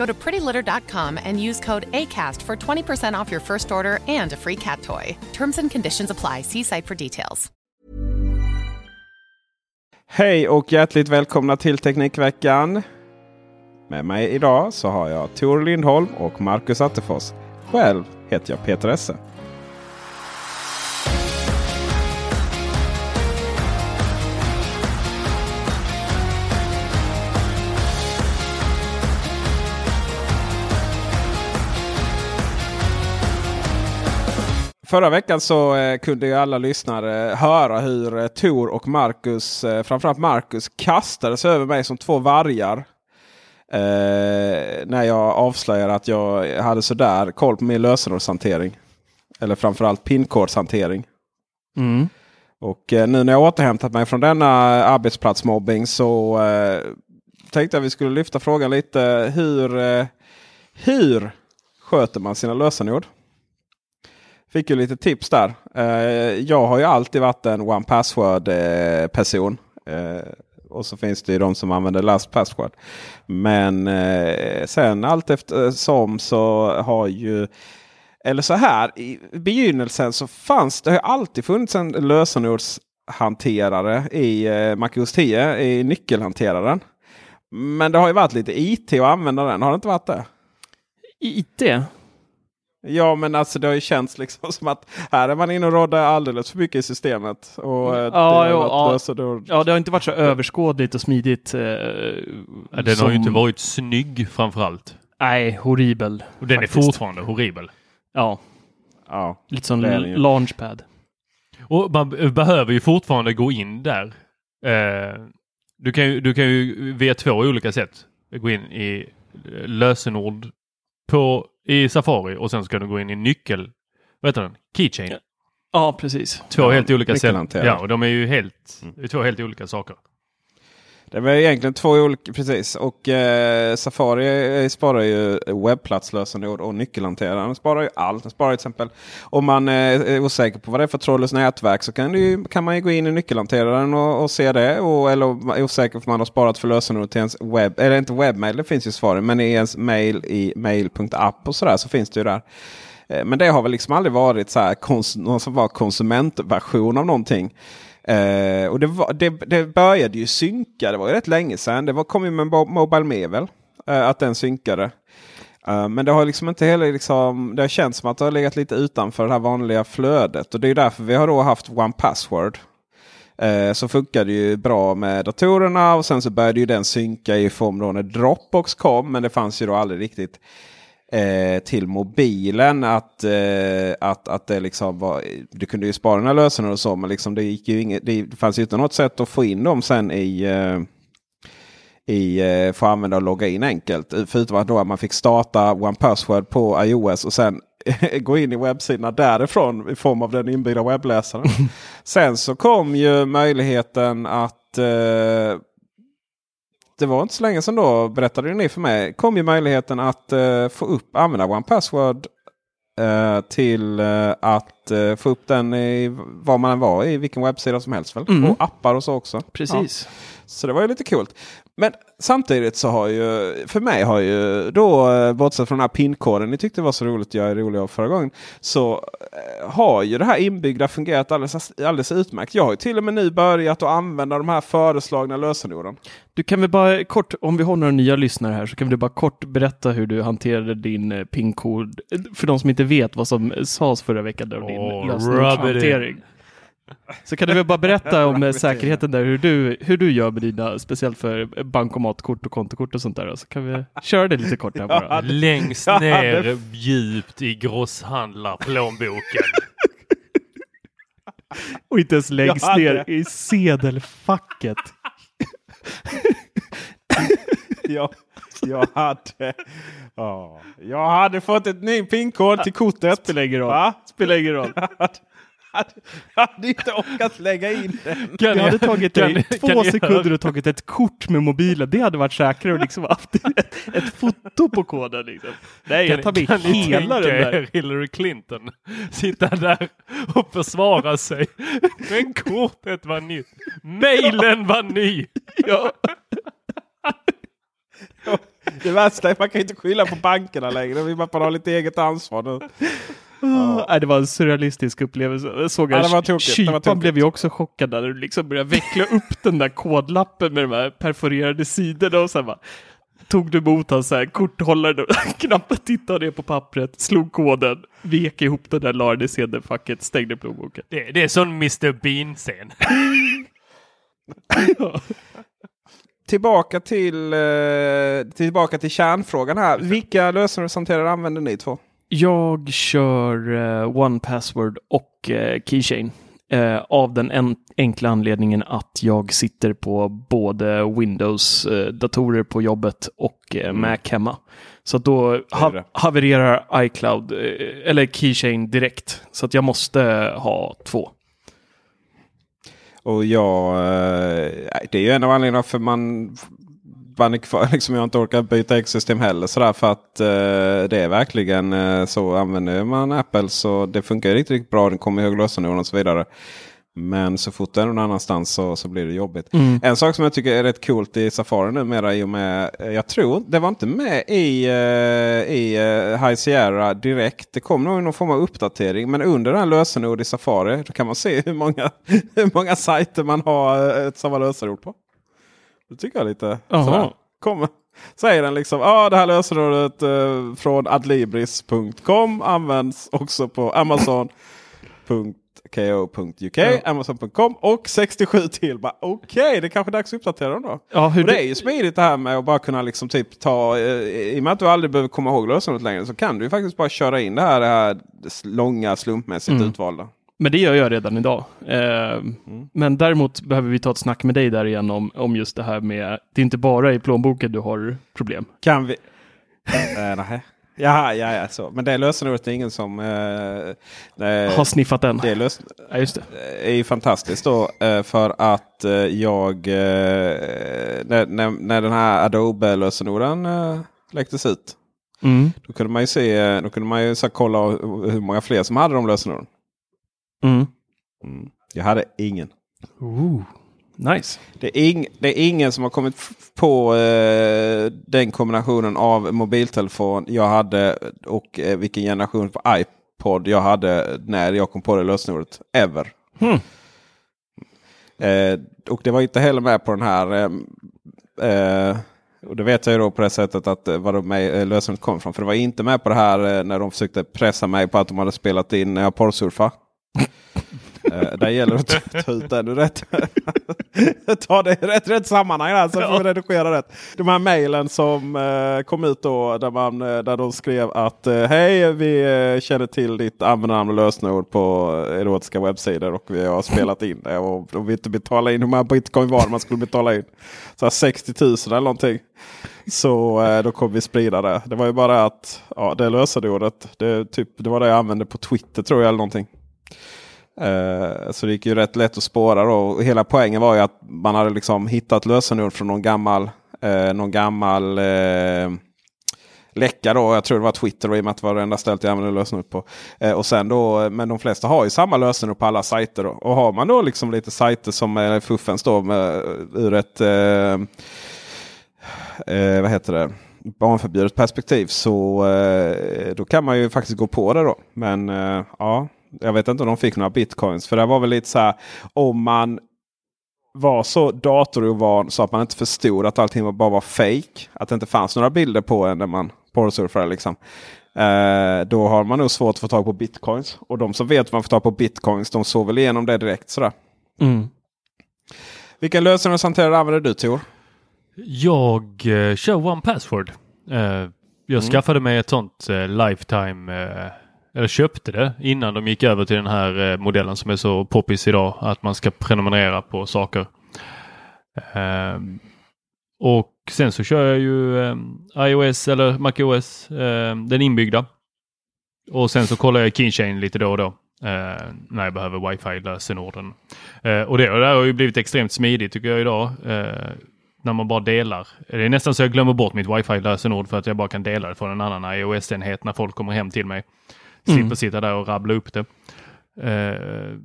Go to prettylitter.com and use code ACAST for 20% off your first order and a free cat toy. Terms and conditions apply. See site for details. Hej och hjärtligt välkomna till Teknikveckan. Med mig idag så har jag Tor Lindholm och Marcus Attefors. Själv heter jag Peter Esse. Förra veckan så eh, kunde ju alla lyssnare höra hur eh, Tor och Marcus, eh, framförallt Marcus, kastades över mig som två vargar. Eh, när jag avslöjade att jag hade sådär koll på min lösenordshantering. Eller framförallt pinkodshantering. Mm. Och eh, nu när jag återhämtat mig från denna arbetsplatsmobbing så eh, tänkte jag vi skulle lyfta frågan lite. Hur, eh, hur sköter man sina lösenord? Fick ju lite tips där. Eh, jag har ju alltid varit en one password eh, person. Eh, och så finns det ju de som använder last password. Men eh, sen allt eftersom eh, så har ju eller så här, i begynnelsen så fanns det har ju alltid funnits en lösenordshanterare i eh, MacOS 10, eh, i nyckelhanteraren. Men det har ju varit lite IT att använda den, har det inte varit det? IT? Ja men alltså det har ju känts liksom som att här är man inne och råddar alldeles för mycket i systemet. Och, eh, det Ja, varit ja. lösenord- Ja, det har inte varit så överskådligt och smidigt. Eh, Ja, den som- har ju inte varit snygg framförallt. Nej, horribel. Och den faktiskt. är fortfarande horribel. Ja, Ja. lite som Det launchpad. Och man behöver ju fortfarande gå in där. Eh, du, kan ju, du kan ju via två olika sätt gå in i eh, lösenord på, i Safari och sen ska du gå in i nyckel, vad heter den? Keychain. Ja, precis. Två Ja, helt olika sätt. nyckelhanterare. Ja, och de är ju helt, är två helt olika saker. Det var egentligen två olika, precis. Och eh, Safari sparar ju webbplatslösenord och nyckelhanteraren sparar ju allt. Den sparar till exempel om man eh, är osäker på vad det är för trådlöst nätverk så kan, det ju, kan man ju gå in i nyckelhanteraren och, och se det. Och, eller om man är osäker på om man har sparat för lösenord till ens webb, eller inte webbmail, det finns ju svar. men i ens mail i mail.app och sådär så finns det ju där. Eh, men det har väl liksom aldrig varit så här någon som var konsumentversion av någonting. Eh, och det, var, det, det började ju synka, det var ju rätt länge sedan. Det var, kom ju med Mobile Mevel. eh, att den synkade. Eh, men det har liksom inte heller liksom, det har känts som att det har legat lite utanför det här vanliga flödet. Och det är därför vi har då haft One Password. Eh, så funkar det ju bra med datorerna och sen så började ju den synka i form då när Dropbox kom. Men det fanns ju då aldrig riktigt eh, till mobilen. Att, eh, att, att det liksom var, du kunde ju spara dina lösenord och så. Men liksom det, gick ju inget, det fanns ju inte något sätt att få in dem sen i eh, i, eh, få använda och logga in enkelt. Förutom att, då att man fick starta One Password på iOS och sen gå in i webbsidorna därifrån i form av den inbyggda webbläsaren. sen så kom ju möjligheten att eh, det var inte så länge sedan då, berättade ni för mig, kom ju möjligheten att eh, få upp, använda One Password eh, till eh, att eh, få upp den i var man än var i vilken webbsida som helst. Väl? Mm. Och appar och så också. Precis. Så det var ju lite kul. Men samtidigt så har ju, för mig har ju då, eh, bortsett från den här pinkoden ni tyckte var så roligt, jag är rolig av förra gången. Så eh, har ju det här inbyggda fungerat alldeles, alldeles utmärkt. Jag har ju till och med nu börjat att använda de här föreslagna lösenorden. Du kan väl bara kort, om vi har några nya lyssnare här, så kan du bara kort berätta hur du hanterade din eh, pinkod. För de som inte vet vad som sades förra veckan. Där, din Åh, lösenordshantering. Så kan du väl bara berätta om eh, säkerheten där, hur du, hur du gör med dina, speciellt för bankomatkort och kontokort och sånt där. Så kan vi köra det lite kort här bara. Längst ner djupt i grosshandlarplånboken. Och inte ens längst ner i sedelfacket. jag, jag, hade, ja, jag hade fått ett ny pinkod till kortet. Spelar ingen roll. Va? Spelar ingen roll. Jag hade, hade, jag hade inte orkat lägga in den. Kan Det hade tagit kan dig två kan ni sekunder och tagit ett kort med mobilen. Det hade varit säkrare och liksom haft ett, ett foto på koden. Liksom. Nej, jag tar med kan ni hela tänka den där. Hillary Clinton sitta där och försvara sig. Men kortet var nytt. Mailen var ny. Ja. Det värsta är att man kan inte skylla på bankerna längre. Vi bara ha lite eget ansvar nu. Oh, nej, det var en surrealistisk upplevelse. Jag såg Ja, att Kypan blev ju också chockad när du liksom började veckla upp den där kodlappen med de här perforerade sidorna och sen bara tog du emot hans så här korthållare och knappade, tittade ner på pappret, slog koden, vek ihop den där, la den i sedelfacket, stängde plånboken. Det, det är sån Mr Bean-scen. Tillbaka till, eh, tillbaka till kärnfrågan här. Vilka lösenordshanterare använder ni två? Jag kör uh, One Password och eh, Keychain. eh, av den en, enkla anledningen att jag sitter på både Windows-datorer på jobbet och eh, Mac hemma. Så att då ha, det. havererar iCloud eh, eller Keychain direkt. Så att jag måste ha två. Och jag, eh, det är ju en av anledningarna för man, är kvar, liksom jag inte orkar byta X-system heller. Sådär, för att eh, det är verkligen eh, så. Använder man Apple så det funkar riktigt, riktigt bra. Den kommer ihåg lösenorden och så vidare. Men så fort det är någon annanstans så, så blir det jobbigt. En sak som jag tycker är rätt coolt i Safari numera i och med, eh, jag tror det var inte med i, eh, i eh, High Sierra direkt. Det kom nog någon form av uppdatering. Men under den lösenord i Safari då kan man se hur många, hur många sajter man har ett samma lösenord på. Det tycker jag lite sådär. Kommer. Säger den liksom, ja ah, det här lösenordet eh, från adlibris.com används också på amazon.ko.uk, amazon.com och 67 till. Okej, det är kanske är dags att uppdatera dem då. Ja, hur Och det är ju smidigt det här med att bara kunna liksom typ ta, eh, i och med att du aldrig behöver komma ihåg lösenordet längre så kan du ju faktiskt bara köra in det här, det här långa slumpmässigt Mm. utvalda. Men det gör jag redan idag. Eh, Men däremot behöver vi ta ett snack med dig där igen om, om just det här med, det är inte bara i plånboken du har problem. Kan vi? äh, nej. Ja, ja, ja, så. Men det lösenordet är ingen som... Eh, eh, Har sniffat den. det lös Ja, det. är ju fantastiskt då eh, för att eh, jag eh, när, när, när den här Adobe-lösenorden eh, läcktes ut. Mm. Då kunde man ju se, eh, då kunde man ju så kolla hur många fler som hade de lösenorden. Mm. Mm. Jag hade ingen. Ooh. Nice. Det är, ing, det är ingen som har kommit på eh, den kombinationen av mobiltelefon jag hade och eh, vilken generation på iPod jag hade när jag kom på det lösenordet. Ever. Hmm. Eh, och det var inte heller med på den här. Eh, eh, och det vet jag ju då på det sättet att eh, var de eh, lösenordet kom ifrån. För det var inte med på det här när de försökte pressa mig på att de hade spelat in när jag porrsurfade. Eh, där gäller det att ta- ut den ur rätt. ta det i rätt, rätt sammanhang där, så får vi redigera rätt. De här mejlen som eh, kom ut då där, man, eh, där de skrev att eh, hej vi känner till ditt användarnamn och lösenord på erotiska webbsidor och vi har spelat in det och de vill inte betala in hur många bitcoin var man skulle betala in. Så här 60 000 eller någonting. Så då kommer vi sprida det. Det var ju bara att ja, det lösenordet, det, typ, det var det jag använde på Twitter tror jag eller någonting. Uh, så det gick ju rätt lätt att spåra då. Och hela poängen var ju att man hade liksom hittat lösenord från någon gammal, uh, någon gammal uh, läcka då. Jag tror det var Twitter i och med att det var det enda stället jag använde lösenord på. Och sen då, men de flesta har ju samma lösenord på alla sajter. Då. Och har man då liksom lite sajter som är fuffens då med, ur ett vad heter det? barnförbjudet perspektiv så då kan man ju faktiskt gå på det då. Men ja, jag vet inte om de fick några bitcoins. För det var väl lite så här om man var så datorovan så att man inte förstod att allting bara var fake. Att det inte fanns några bilder på en när man porrsurfade. Liksom. Eh, då har man nog svårt att få tag på bitcoins. Och de som vet vad man får tag på bitcoins de såg väl igenom det direkt. Sådär. Mm. Vilken lösenordshanterare använder du Tor? Jag eh, kör One Password. Eh, jag Mm. skaffade mig ett sånt eh, Lifetime, eh, eller köpte det innan de gick över till den här eh, modellen som är så poppis idag, att man ska prenumerera på saker. Ehm, och sen så kör jag ju eh, iOS eller MacOS, eh, den inbyggda. Och sen så kollar jag Keychain lite då och då. uh, när jag behöver wifi-lösenorden. Uh, och det, och det har ju blivit extremt smidigt tycker jag idag. Uh, när man bara delar. Det är nästan så jag glömmer bort mitt wifi-lösenord för att jag bara kan dela det från en annan iOS-enhet när folk kommer hem till mig. Slipper Mm. sitta där och rabbla upp det. Eh,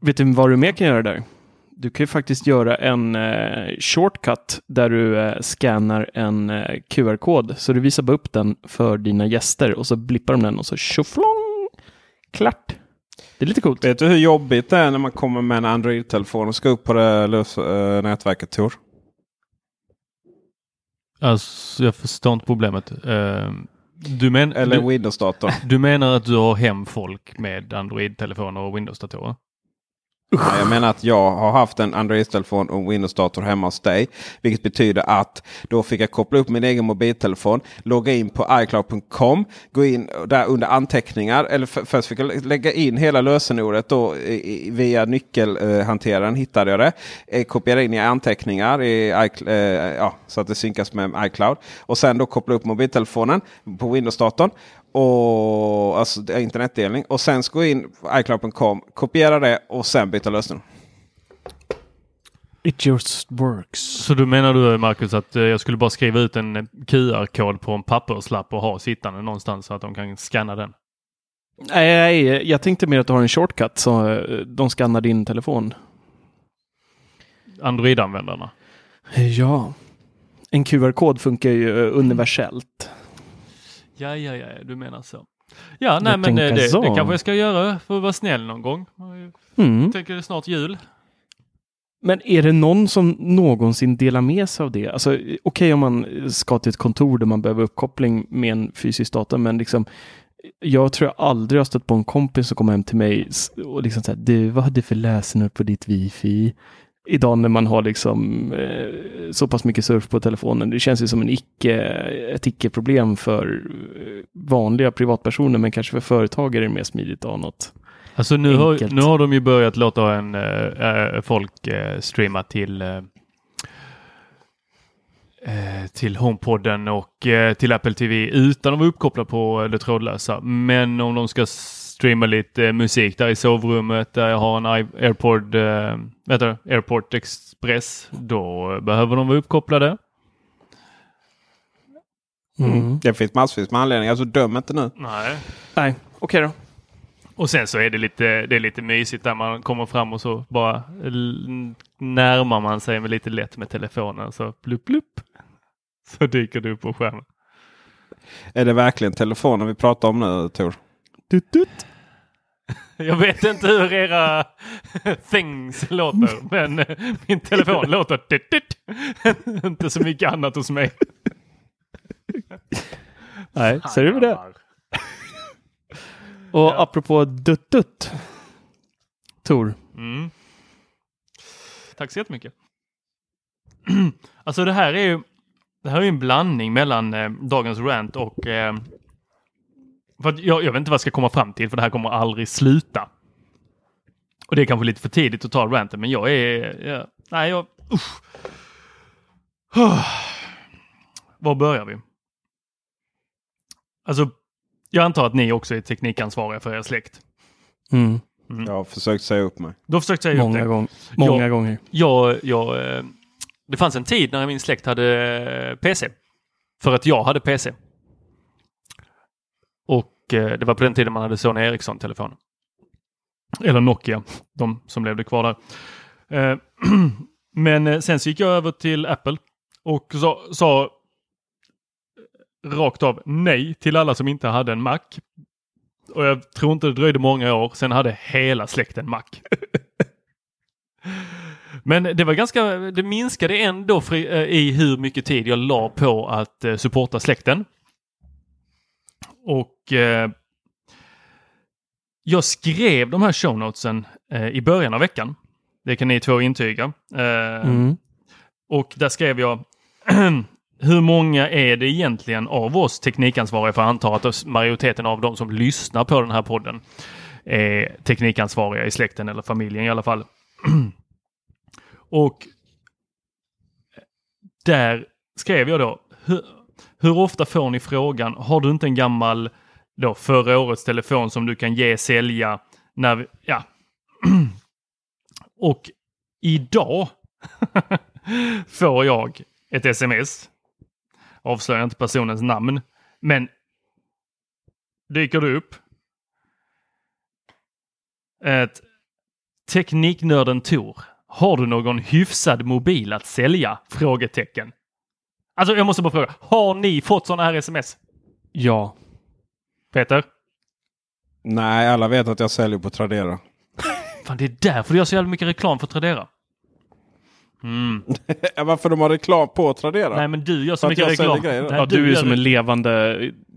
Vet du vad du mer kan göra där? Du kan ju faktiskt göra en eh, shortcut där du eh, scannar en eh, QR-kod. Så du visar bara upp den för dina gäster och så blippar de den och så tjoflong! Klart! Det är lite coolt. Vet du hur jobbigt det är när man kommer med en Android-telefon och ska upp på det lös, eh, nätverket Tor? alltså, jag förstår inte problemet. Eh, du, men, Eller du, Windows-datorn? du menar att du har hem folk med Android-telefoner och Windows-datorer? Nej, jag menar att jag har haft en Android-telefon och Windows-dator hemma hos dig. Vilket betyder att då fick jag koppla upp min egen mobiltelefon, logga in på iCloud.com, gå in där under anteckningar. Eller för, först fick jag lägga in hela lösenordet då i, via nyckelhanteraren hittade jag det. Eh, kopiera in i anteckningar i eh, ja, så att det synkas med iCloud. Och sen då koppla upp mobiltelefonen på Windows-datorn. Och alltså internetdelning. Och sen ska gå in på iCloud.com, kopiera det och sen byta lösenord. It just works. Så du menar du Marcus att eh, jag skulle bara skriva ut en QR-kod på en papperslapp och ha sittande någonstans så att de kan scanna den? Nej, jag tänkte mer att du har en shortcut så eh, de skannar din telefon. Android-användarna. Ja. En QR-kod funkar ju eh, universellt. Ja, ja, ja, du menar så. Ja, nej, Jag men eh, det, det så. kanske jag ska göra för att vara snäll någon gång. Mm. Tänker det är snart jul. Men är det någon som någonsin delar med sig av det? Alltså, okej om man ska till ett kontor där man behöver uppkoppling med en fysisk dator, men liksom jag tror jag aldrig har stött på en kompis som kommer hem till mig och liksom säger du, vad har du för lösenord på ditt wifi? Idag när man har liksom eh, så pass mycket surf på telefonen. Det känns ju som en icke, ett icke-problem för eh, vanliga privatpersoner, men kanske för företagare är det mer smidigt att ha något. Alltså nu har, Enkelt. nu har de ju börjat låta en, äh, folk äh, streama till äh, till HomePodden och till Apple TV utan att vara uppkopplad på det trådlösa. Men om de ska streama lite äh, musik där i sovrummet där jag har en AirPod, äh, vet du, AirPort Express, då behöver de vara uppkopplade. Mm. Det finns massvis med anledningar, så döm inte nu. Nej. Nej, okej då. Och sen så är det lite, det är lite mysigt där man kommer fram och så bara närmar man sig med lite lätt med telefonen så blupp blupp. Så dyker det upp på skärmen. Är det verkligen telefonen vi pratar om nu Tor? Tut, tut. Jag vet inte hur era things låter men min telefon låter tut, tut. Inte så mycket annat hos mig. Nej, ser du det? Och apropå dutt-dutt. Tor. Mm. Tack så jättemycket. alltså det här är ju det här är ju en blandning mellan eh, dagens rant och eh, för att jag, jag vet inte vad jag ska komma fram till för det här kommer aldrig sluta. Och det är kanske lite för tidigt att ta ranten men jag är... Jag, nej, jag... Usch. Var börjar vi? Alltså, jag antar att ni också är teknikansvariga för er släkt. Mm. Jag har försökt säga upp mig. Då försökte jag säga upp Många, det. gång, många Ja. gånger. Jag, jag, eh, det fanns en tid när min släkt hade eh, PC. För att jag hade PC. Och eh, det var på den tiden man hade Sony Ericsson-telefon. Eller Nokia, de som levde kvar där. Eh, Men eh, sen så gick jag över till Apple och sa, sa rakt av nej till alla som inte hade en Mac. Och jag tror inte det dröjde många år, sen hade hela släkten Mac. Men det var ganska, det minskade ändå fri, eh, i hur mycket tid jag la på att eh, supporta släkten och eh, jag skrev de här show notesen eh, i början av veckan. Det kan ni två intyga. Eh, Mm. Och där skrev jag hur många är det egentligen av oss teknikansvariga, för jag antar att majoriteten av de som lyssnar på den här podden är teknikansvariga i släkten eller familjen i alla fall. Och där skrev jag då, hur, ofta får ni frågan, har du inte en gammal då förra årets telefon som du kan ge, sälja, när vi, ja. Och idag får jag ett sms. Avslöjar inte personens namn. Men dyker det upp ett Tekniknörden Tor. Har du någon hyfsad mobil att sälja? Frågetecken. Alltså jag måste bara fråga, har ni fått sådana här sms? Ja. Peter? Nej, alla vet att jag säljer på Tradera. Fan, det är därför du gör så jävla mycket reklam för Tradera. Mm. Varför de har reklam på Tradera? Nej, men du gör så För mycket reklam. grejer. Nej, ja, du är gör som det. en levande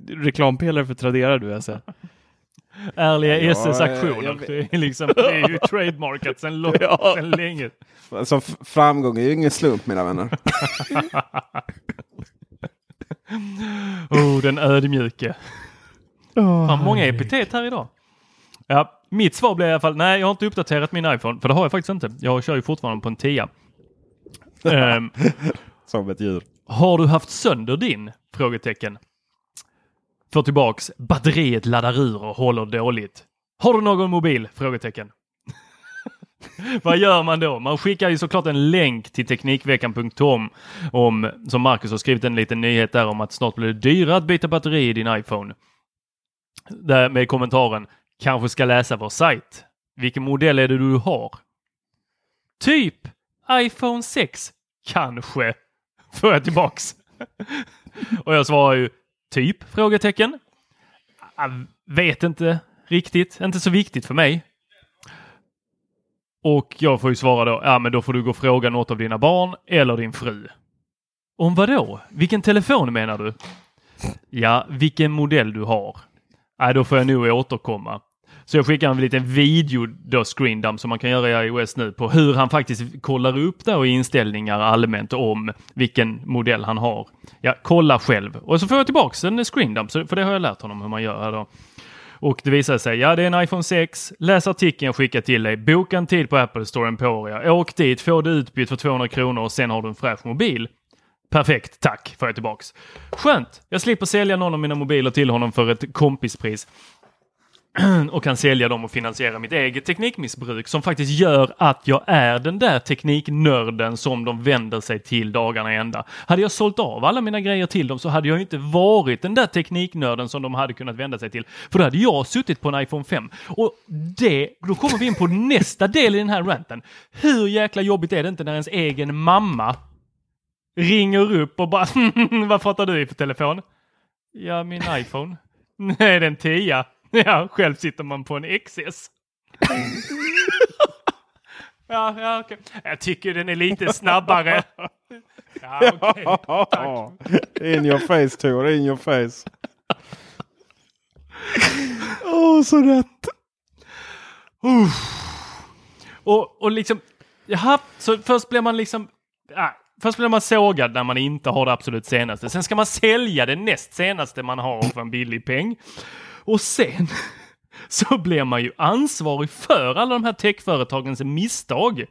reklampelare för Tradera du alltså. Ärliga Ja, SS jag aktioner. Det är, liksom, det är ju trademarkat sedan, långt, Ja. sedan länge. Alltså, framgång är ju ingen slump mina vänner. Oh, den ödmjuke. Fan, många epitet här idag. Ja, mitt svar blev i alla fall, nej jag har inte uppdaterat min iPhone, för det har jag faktiskt inte. Jag kör ju fortfarande på en 10. Ehm, Som ett djur. har du haft sönder din? Frågetecken. Får tillbaks, batteriet laddar ur och håller dåligt. Har du någon mobil? Frågetecken. Vad gör man då? Man skickar ju såklart en länk till Teknikveckan.com om, som Marcus har skrivit en liten nyhet där om att snart blir det dyrare att byta batteri i din iPhone. Där med kommentaren, kanske ska läsa vår sajt. Vilken modell är det du har? Typ iPhone 6. Kanske. Får jag tillbaks. Och jag svarar ju typ? Frågetecken. Jag vet inte riktigt. Inte så viktigt för mig. Och jag får ju svara då, ja men då får du gå och fråga något av dina barn eller din fru. Om vad då? Vilken telefon menar du? Ja, vilken modell du har. Nej, då får jag nog återkomma. Så jag skickar en liten video då screendump som man kan göra i iOS nu på hur han faktiskt kollar upp det och inställningar allmänt om vilken modell han har. Ja, kolla själv. Och så får jag tillbaks en screendump, för det har jag lärt honom hur man gör här då. Och det visar sig, ja det är en iPhone 6. Läs artikeln jag skickar till dig. Boka en tid på Apple Store Emporia. Åk dit, få det utbytt för 200 kronor och sen har du en fräsch mobil. Perfekt, tack, får jag tillbaks. Skönt! Jag slipper sälja någon av mina mobiler till honom för ett kompispris. och kan sälja dem och finansiera mitt eget teknikmissbruk som faktiskt gör att jag är den där tekniknörden som de vänder sig till dagarna i ända. Hade jag sålt av alla mina grejer till dem så hade jag ju inte varit den där tekniknörden som de hade kunnat vända sig till. För då hade jag suttit på en iPhone 5. Och det, då kommer vi in på nästa del i den här ranten. Hur jäkla jobbigt är det inte när ens egen mamma ringer upp och bara Vad pratar du i för telefon? Ja, min iPhone. Nej, det en 10. Ja, själv sitter man på en XS. ja, ja, okej. Jag tycker den är lite snabbare. Ja. Tack. in your face Tor, in your face. Åh, så rätt! Och, och liksom, jaha, så först blir man liksom, ja, först blir man sågad när man inte har det absolut senaste. Sen ska man sälja det näst senaste man har för en billig peng. Och sen så blir man ju ansvarig för alla de här techföretagens misstag.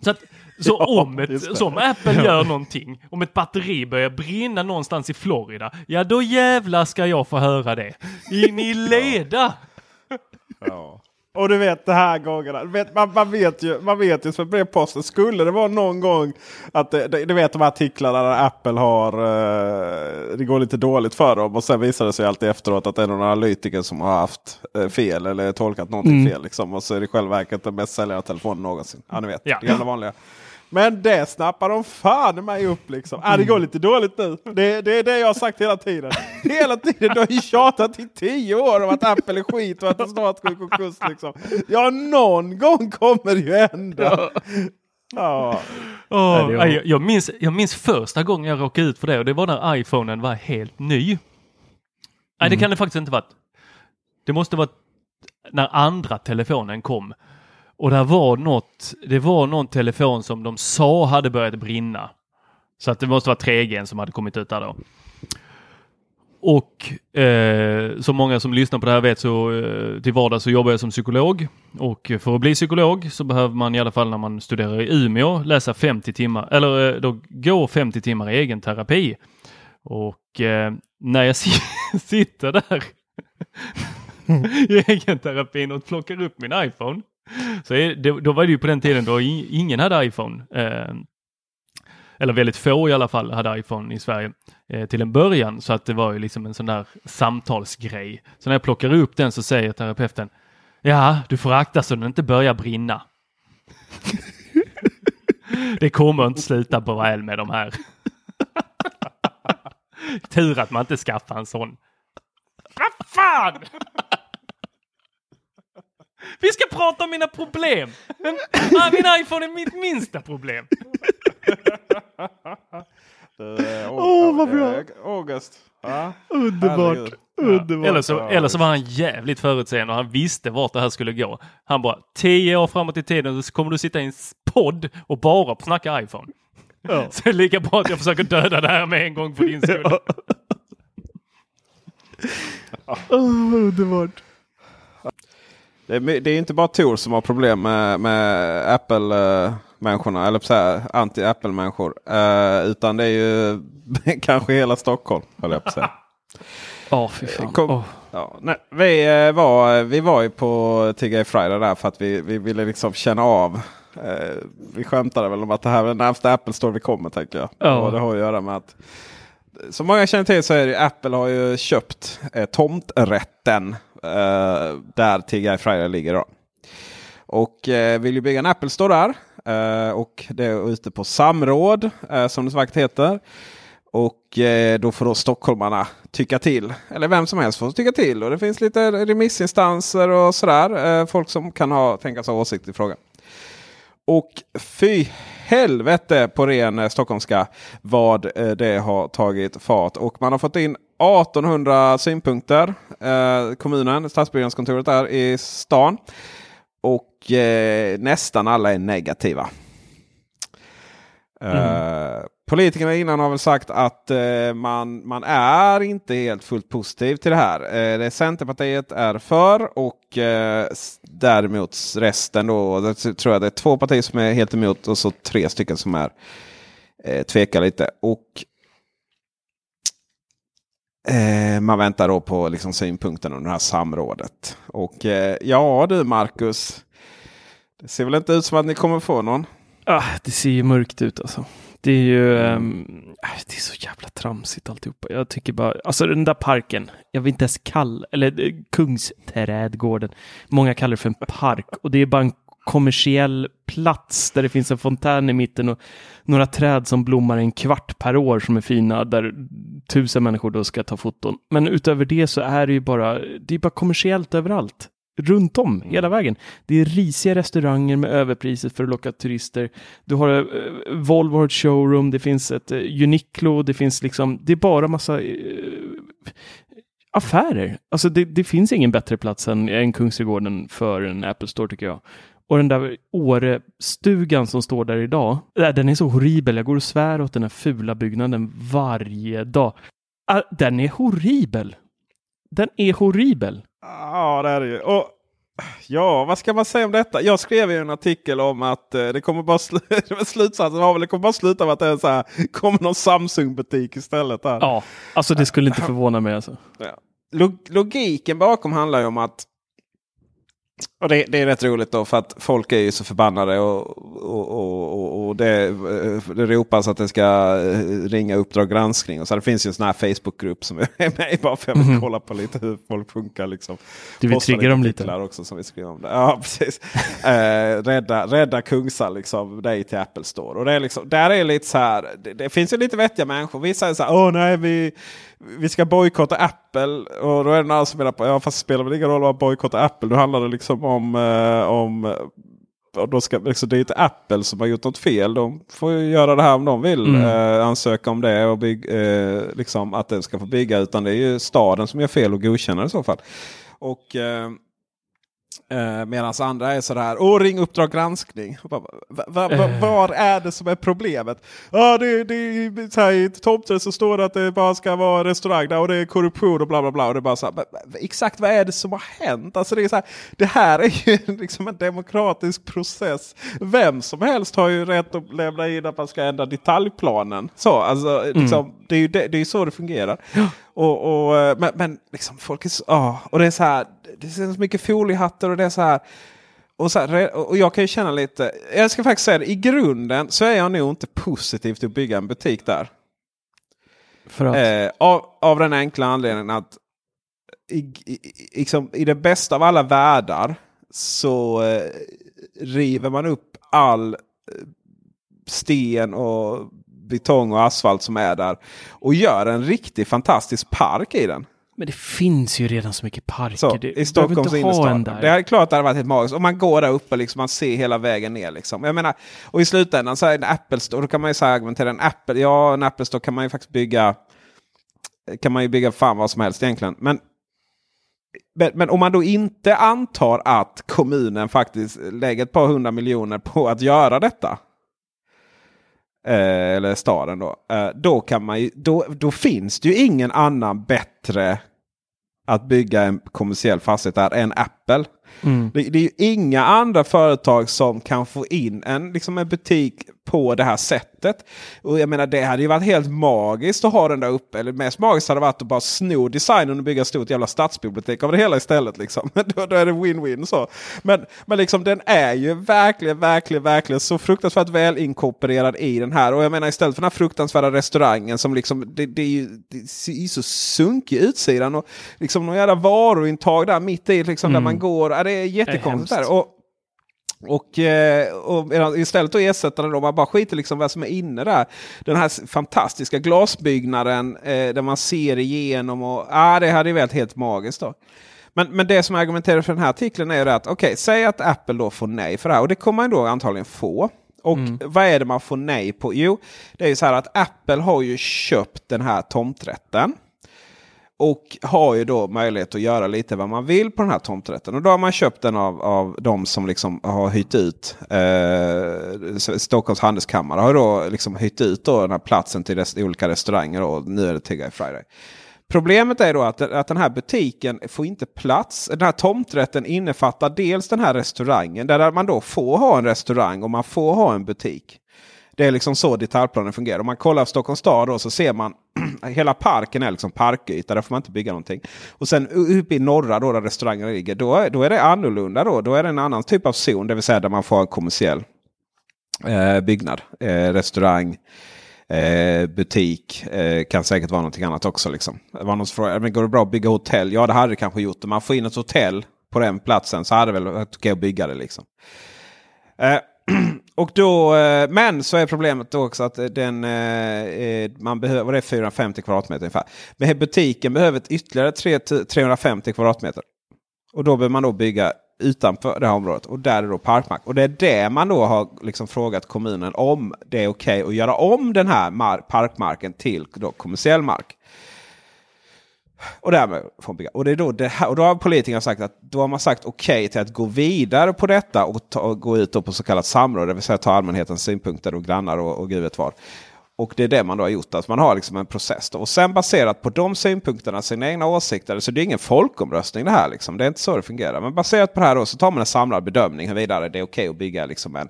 Så, att, så Ja, om, ett, så om Apple gör någonting, om ett batteri börjar brinna någonstans i Florida, ja då jävlar ska jag få höra det. In i leda! Ja. Och du vet det här gångerna. Vet, man, man vet ju, man vet ju som brevposten. Skulle det vara någon gång att det, du vet de här artiklarna där Apple har eh, det går lite dåligt för dem. Och sen visar det sig alltid efteråt att det är någon analytiker som har haft eh, fel eller tolkat någonting fel. Liksom. Och så är det i själva verket den mest säljande telefonen någonsin. Ja, ni vet. Ja. Det gamla vanliga. Men det snappar de fan i mig upp liksom. Ah, det går lite dåligt nu. Det, det är det jag har sagt hela tiden. Hela tiden. Du har ju tjatat i tio år om att Apple är skit och att det snart går i konkurs. Liksom. Ja, någon gång kommer det ju hända. Ja. Åh, det var- nej, jag, jag, minns, jag minns första gången jag råkade ut för det och det var när iPhonen var helt ny. Nej, det kan det faktiskt inte varit. Det måste varit när andra telefonen kom. Och där var något, det var någon telefon som de sa hade börjat brinna. Så att det måste vara 3G som hade kommit ut där då. Och eh, som många som lyssnar på det här vet så eh, till vardags så jobbar jag som psykolog. Och för att bli psykolog så behöver man i alla fall när man studerar i Umeå läsa 50 timmar, eller eh, då gå 50 timmar i egen terapi. Och eh, när jag sitter där i egen terapin och plockar upp min iPhone. Så det, då var det ju på den tiden då ingen hade iPhone. Eh, eller väldigt få i alla fall hade iPhone i Sverige eh, till en början. Så att det var ju liksom en sån där samtalsgrej. Så när jag plockar upp den så säger terapeuten Ja, du får akta så den inte börjar brinna. det kommer inte sluta väl med de här. Tur att man inte skaffar en sån. Vad fan! Vi ska prata om mina problem! ah, min iPhone är mitt minsta problem. Åh, oh, vad bra! August. Ja, Underbart. Underbart. Eller, så, eller så var han jävligt förutseende och han visste vart det här skulle gå. Han bara, tio år framåt i tiden så kommer du sitta i en podd och bara snacka iPhone. Ja. Så det är lika bra att jag försöker döda det här med en gång för din skull. Ja. oh, underbart. Det är, det är inte bara Tor som har problem med, med Apple-människorna, eller så anti-Apple-människor. Uh, utan det är ju kanske hela Stockholm, höll jag på att säga. Oh. Kom, oh. ja, nej, vi, uh, var, vi var ju på TGI Friday där för att vi, vi ville liksom känna av. Uh, vi skämtade väl om att det här är den närmsta Apple Store vi kommer, tänker jag. Oh. Och det har att göra med att som många känner till så är det Apple har ju köpt eh, tomträtten eh, där TGI Friday ligger. Då. Och eh, vill ju bygga en Apple Store där. Eh, och det är ute på samråd eh, som det så vackert heter. Och eh, då får då stockholmarna tycka till. Eller vem som helst får tycka till. Och det finns lite remissinstanser och sådär. Eh, folk som kan ha, tänkas ha åsikter i frågan. Och fy helvete på ren stockholmska vad det har tagit fart. Och man har fått in 1800 synpunkter. Eh, kommunen, stadsbyggnadskontoret där i stan. Och eh, nästan alla är negativa. Mm. Politikerna innan har väl sagt att eh, man, man är inte helt fullt positiv till det här. Eh, det Centerpartiet är för och eh, däremot resten då. Tror jag det är två partier som är helt emot och så tre stycken som är eh, tvekar lite. Och eh, man väntar då på liksom, synpunkten under det här samrådet. Och eh, ja du Marcus. Det ser väl inte ut som att ni kommer få någon? Ah, det ser ju mörkt ut alltså. Det är ju um, det är så jävla tramsigt alltihopa. Jag tycker bara, alltså den där parken, jag vill inte ens kalla, eller eh, Kungsträdgården. Många kallar det för en park och det är bara en kommersiell plats där det finns en fontän i mitten och några träd som blommar en kvart per år som är fina där tusen människor då ska ta foton. Men utöver det så är det ju bara, det är bara kommersiellt överallt runt om hela vägen. Det är risiga restauranger med överpriser för att locka turister. Du har uh, Volvo har ett showroom, det finns ett uh, Uniqlo, det finns liksom, det är bara massa uh, affärer. Alltså det, det, finns ingen bättre plats än, än Kungsträdgården för en Apple Store tycker jag. Och den där Åre-stugan som står där idag, den är så horribel. Jag går och svär åt den här fula byggnaden varje dag. Den är horribel. Den är horribel. Ja, det är det ju. Och, ja, vad ska man säga om detta? Jag skrev ju en artikel om att eh, det kommer bara sl slutsatsen var väl det kommer bara sluta med att det är så här, kommer någon Samsung-butik istället. Här. Ja, alltså det skulle inte förvåna mig. Alltså. Ja. Log logiken bakom handlar ju om att och det, det, är rätt roligt då för att folk är ju så förbannade och, och, och, och det, det ropas att det ska eh, ringa Uppdrag granskning. Och så det finns ju en sån här Facebookgrupp som är med bara för att mm. kolla på lite hur folk funkar. Liksom. Du vill trigga dem lite? också som vi skriver om det. Ja, precis. eh, rädda, rädda Kungsa liksom, dig till Apple Store. Och det är liksom, där är lite så här, det, det finns ju lite vettiga människor. Vissa säger så här, åh nej vi vi ska bojkotta Apple. Och då är det några som menar på, ja fast spelar väl ingen roll vad bojkotta Apple. Nu handlar det liksom om, eh, om och då ska, liksom, det är inte Apple som har gjort något fel. De får ju göra det här om de vill. Mm. Eh, ansöka om det och bygg, eh, liksom att den ska få bygga. Utan det är ju staden som gör fel och godkänner i så fall. Och eh, Eh, Medan andra är sådär, åh ring Uppdrag granskning. Bara, Va, va, va, var är det som är problemet? Ja, det, det är så här, I tomten så står det att det bara ska vara restaurang där och det är korruption och bla bla bla. Och det bara så här, "Va- va- exakt vad är det som har hänt? Alltså det, är så här, det här är ju liksom en demokratisk process. Vem som helst har ju rätt att lämna in att man ska ändra detaljplanen. Så, alltså, liksom, det är ju det, det är så det fungerar. Och, och, eh, men, men liksom folk är så, ja, och det är så här, det är så mycket foliehattar och det är så här. Och, så här, och jag kan ju känna lite, jag ska faktiskt säga det, i grunden så är jag nog inte positiv till att bygga en butik där. Eh, av, av den enkla anledningen att i, i, i- liksom, i det bästa av alla världar så eh, river man upp all eh, sten och betong och asfalt som är där. Och gör en riktigt fantastisk park i den. men det finns ju redan så mycket parker. Så, det, I Stockholms innerstad. Det är klart att det hade varit helt magiskt. Om man går där uppe liksom, man ser hela vägen ner. Liksom. Jag menar, och i slutändan så är en Apple Store, då kan man ju här argumentera en Apple, ja en Apple Store kan man ju faktiskt bygga kan man ju bygga fan vad som helst egentligen. Men, men, men om man då inte antar att kommunen faktiskt lägger ett par hundra miljoner på att göra detta. Eh, eller staden då. Eh, då, kan man ju, då, då finns det ju ingen annan bättre att bygga en kommersiell fastighet där än Apple. Mm. Det, det är ju inga andra företag som kan få in en, liksom en butik på det här sättet. Och jag menar det hade ju varit helt magiskt att ha den där uppe. Eller mest magiskt hade varit att bara sno designen och bygga ett stort jävla stadsbibliotek av det hela istället. Liksom. då, då är det win-win så. Men, men liksom den är ju verkligen, verkligen, verkligen så fruktansvärt väl inkorporerad i den här. Och jag menar istället för den här fruktansvärda restaurangen som liksom det, det är ju det ser ju så sunkig utsidan. Och liksom någon jävla varuintag där mitt i liksom där man går. Ja, det är jättekonstigt. där. Och, och, eh, och istället att ersätta den då, man bara skiter liksom vad som är inne där. Den här fantastiska glasbyggnaden eh, där man ser igenom. Och, ah, det hade ju varit helt magiskt då. Men, men det som argumenterar för den här artikeln är att okej, säg att Apple då får nej för det här. Och det kommer man då antagligen få. Och vad är det man får nej på? Jo, det är ju så här att Apple har ju köpt den här tomträtten. Och har ju då möjlighet att göra lite vad man vill på den här tomträtten. Och då har man köpt den av, av de som liksom har hyrt ut. Eh, Stockholms handelskammare har då liksom hyrt ut då den här platsen till rest, olika restauranger. Och nu är det Tigger Friday. Problemet är då att, att den här butiken får inte plats. Den här tomträtten innefattar dels den här restaurangen. Där man då får ha en restaurang och man får ha en butik. Det är liksom så detaljplanen fungerar. Om man kollar på Stockholms stad då så ser man hela parken är liksom parkyta. Där får man inte bygga någonting. Och sen uppe i norra då där restaurangerna ligger. Då är, då är det annorlunda. Då. då är det en annan typ av zon. Det vill säga där man får en kommersiell eh, byggnad. Eh, restaurang. Eh, butik. Eh, kan säkert vara någonting annat också. Liksom. Det var någon som frågade, men går det bra att bygga hotell? Ja det hade det kanske gjort. Om man får in ett hotell på den platsen så hade det väl varit okej att bygga det. Liksom. Eh, eh och då, eh, men så är problemet då också att den, eh, eh, man behöver, vad det är 450 kvadratmeter ungefär. Men butiken behöver ytterligare 3, 350 kvadratmeter. Och då behöver man då bygga utanför det här området. Och där är då parkmark. Och det är det man då har liksom frågat kommunen om det är okej att göra om den här parkmarken till då kommersiell mark. Och därmed får bygga. Och, det är då det här, och då har politikerna sagt att då har man sagt okej till att gå vidare på detta och, ta, och gå ut på så kallat samråd. Det vill säga ta allmänhetens synpunkter och grannar och, och gud vet vad. Och det är det man då har gjort. Att man har liksom en process. Då. Och sen baserat på de synpunkterna, sina egna åsikter. Så det är ingen folkomröstning det här. Liksom. Det är inte så det fungerar. Men baserat på det här då, så tar man en samlad bedömning huruvida det är okej att bygga liksom en,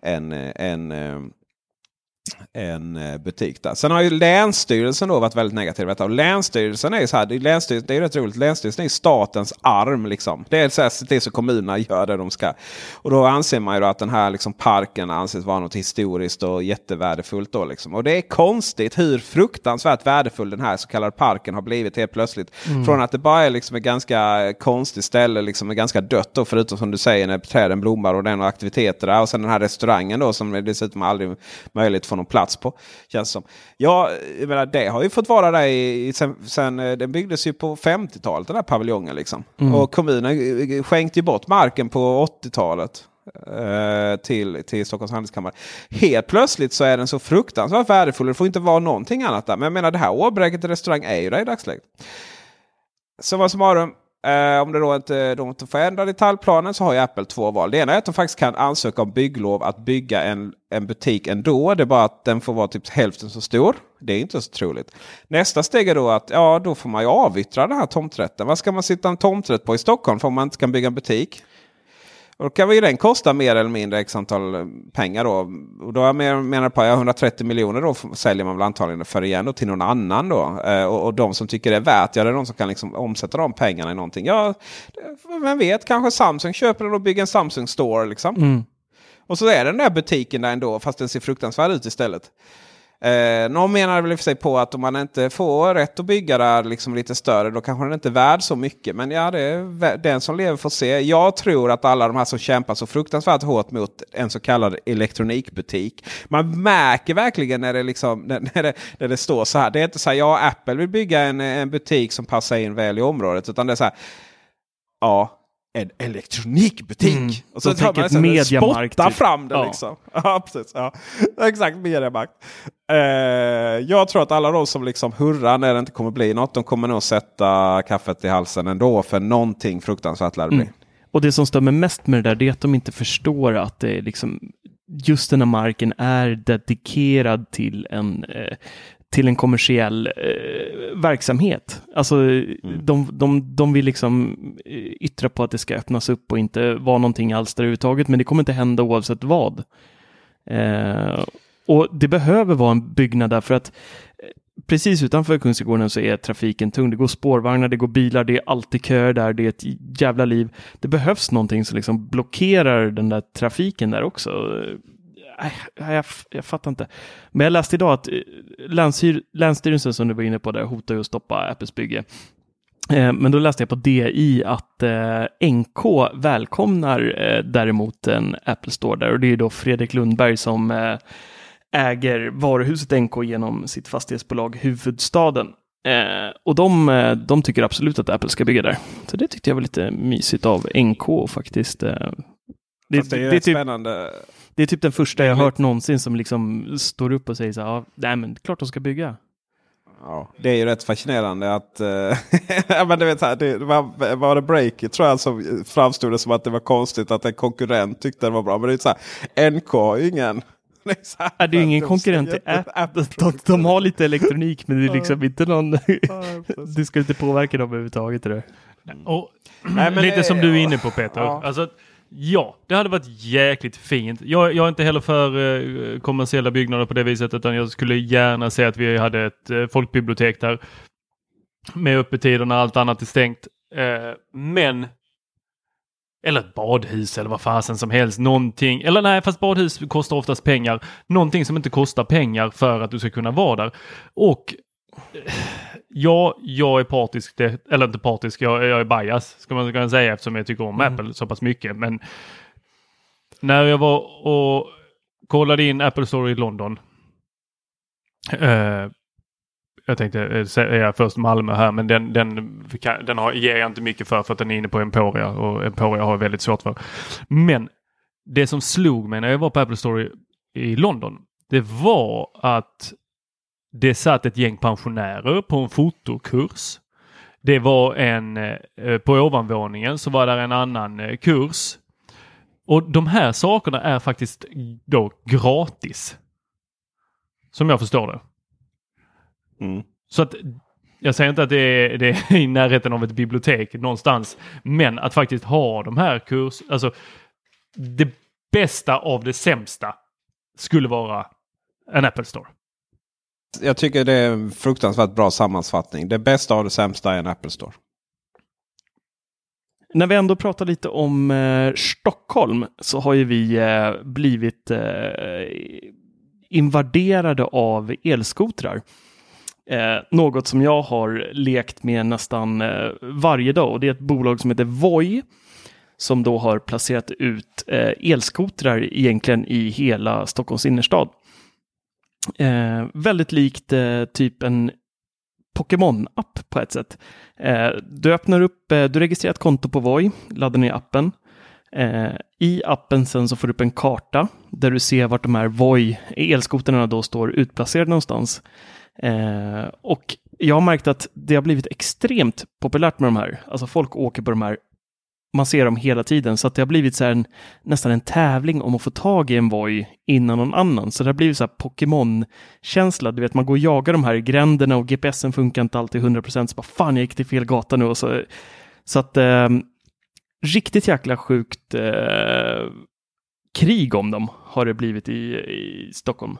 en, en, eh, en eh, butik där. Sen har ju Länsstyrelsen då varit väldigt negativ till detta. Och Länsstyrelsen är ju så här, länsstyrelsen, det är rätt roligt. Länsstyrelsen är statens arm. Liksom. Det är så här, se till så kommunerna gör det de ska. Och då anser man ju att den här liksom, parken anses vara något historiskt och jättevärdefullt. Då, liksom. Och det är konstigt hur fruktansvärt värdefull den här så kallade parken har blivit helt plötsligt. Från att det bara är liksom ett ganska konstigt ställe, liksom ganska dött då, förutom som du säger när träden blommar och det är några aktiviteter där. Och sen den här restaurangen då som dessutom aldrig möjligt få någon plats på. Känns som. Ja, jag menar, det har ju fått vara där i, sen, sen eh, den byggdes ju på 50-talet den här paviljongen. Liksom. Och kommunen eh, skänkte ju bort marken på 80-talet. eh, till, till Stockholms handelskammare. Helt plötsligt så är den så fruktansvärt värdefull. Det får inte vara någonting annat där. Men jag menar det här Åbräket restaurang är ju det i dagsläget. Summa summarum. Eh, om det då inte, de inte får ändra detaljplanen så har ju Apple två val. Det ena är att de faktiskt kan ansöka om bygglov att bygga en, en butik ändå. Det är bara att den får vara typ hälften så stor. Det är inte så troligt. Nästa steg är då att ja, då får man ju avyttra den här tomträtten. Vad ska man sitta en tomträtt på i Stockholm för om man inte kan bygga en butik? Och då kan ju den kosta mer eller mindre x antal eh, pengar. Då. Och då jag menar på ja, 130 miljoner då säljer man väl antagligen för igen då till någon annan. Då. Eh, och, och, de som tycker det är värt, ja det är någon som kan liksom omsätta de pengarna i någonting. Ja, vem vet, kanske Samsung köper den och bygger en Samsung Store. Liksom. Mm. Och så är den där butiken där ändå, fast den ser fruktansvärd ut istället. Eh, någon menar väl i och för sig på att om man inte får rätt att bygga där liksom lite större då kanske den inte är värd så mycket. Men ja, det är den som lever får se. Jag tror att alla de här som kämpar så fruktansvärt hårt mot en så kallad elektronikbutik. Man märker verkligen när det, liksom, när det, när det står så här. Det är inte så här, ja Apple vill bygga en, en butik som passar in väl i området. Utan det är så här, ja en elektronikbutik. Mm. Och så tar man mediamarkt. Spotta typ. fram det ja. liksom. Ja, precis. Ja. Exakt, mediamarkt. Uh, jag tror att alla de som liksom hurrar när det inte kommer bli något. De kommer nog sätta kaffet i halsen ändå. För någonting fruktansvärt lär det bli. Mm. Och det som mig mest med det där det är att de inte förstår att det är liksom just den här marken är dedikerad till en eh, till en kommersiell eh, verksamhet. Alltså mm. de, de, de vill liksom eh, yttra på att det ska öppnas upp och inte vara någonting alls där överhuvudtaget, men det kommer inte hända oavsett vad. Eh, och det behöver vara en byggnad där för att eh, precis utanför Kungsträdgården så är trafiken tung. Det går spårvagnar, det går bilar, det är alltid köer där, det är ett jävla liv. Det behövs någonting som liksom blockerar den där trafiken där också jag, jag, fattar inte. Men jag läste idag att eh, länsstyr, Länsstyrelsen som du var inne på där hotar ju att stoppa Apples bygge. Eh, men då läste jag på DI att eh, NK välkomnar däremot en Apple Store där och det är då Fredrik Lundberg som äger varuhuset NK genom sitt fastighetsbolag Huvudstaden. och de, de tycker absolut att Apple ska bygga där. Så det tyckte jag var lite mysigt av NK faktiskt. Det, det, är, det är typ, spännande. Det är typ den första jag hört någonsin som liksom står upp och säger så här, ja, nej men klart de ska bygga. Ja, det är ju rätt fascinerande att... Uh, men du vet, här, det var, var det breaket tror jag som framstod det som att det var konstigt att en konkurrent tyckte det var bra. Men det är så här, NK har ju ingen... Det är, det är ingen konkurrent till Apple. De, de, har lite elektronik men det är liksom inte någon... du ska inte påverka dem överhuvudtaget. Det. Och, Nej, lite det, som du är inne på Peter. Ja. Alltså, Ja, det hade varit jäkligt fint. Jag, jag är inte heller för eh, kommersiella byggnader på det viset utan jag skulle gärna se att vi hade ett eh, folkbibliotek där med öppettider när allt annat är stängt. Eh, men eller ett badhus eller vad fasen som helst. Någonting. Eller nej, fast badhus kostar oftast pengar. Någonting som inte kostar pengar för att du ska kunna vara där. Och eh, ja, jag är partisk, eller inte partisk, jag, jag är bias ska man kunna säga eftersom jag tycker om mm. Apple så pass mycket. Men när jag var och kollade in Apple Store i London. Eh, jag tänkte eh, säga först Malmö här, men den, den, den har, ger jag inte mycket för för att den är inne på Emporia och Emporia har jag väldigt svårt för. Men det som slog mig när jag var på Apple Store i, i London, det var att det satt ett gäng pensionärer på en fotokurs. Det var en, eh, på ovanvåningen så var där en annan eh, kurs. Och de här sakerna är faktiskt då gratis. Som jag förstår det. Mm. Så att jag säger inte att det är, det är, i närheten av ett bibliotek någonstans. Men att faktiskt ha de här kurs, alltså det bästa av det sämsta skulle vara en Apple Store jag tycker det är en fruktansvärt bra sammanfattning. Det bästa av det sämsta är en Apple Store. När vi ändå pratar lite om eh, Stockholm så har ju vi eh, blivit eh, invaderade av elskotrar. Eh, något som jag har lekt med nästan eh, varje dag och det är ett bolag som heter Voi som då har placerat ut eh, elskotrar egentligen i hela Stockholms innerstad. Eh, väldigt likt eh, typ en Pokémon-app på ett sätt. Eh, du öppnar upp, eh, du registrerar ett konto på Voi, laddar ner appen. Eh, I appen sen så får du upp en karta där du ser vart de här Voi elskotrarna då står utplacerade någonstans. Eh, och jag har märkt att det har blivit extremt populärt med de här. Alltså folk åker på de här man ser dem hela tiden, så att det har blivit så en, nästan en tävling om att få tag i en Voi innan någon annan. Så det har blivit så här Pokémon-känsla. Du vet, man går och jagar de här i gränderna och GPSen funkar inte alltid 100% så bara fan, jag gick till fel gata nu. Och så, så att eh, riktigt jäkla sjukt eh, krig om dem har det blivit i, i Stockholm.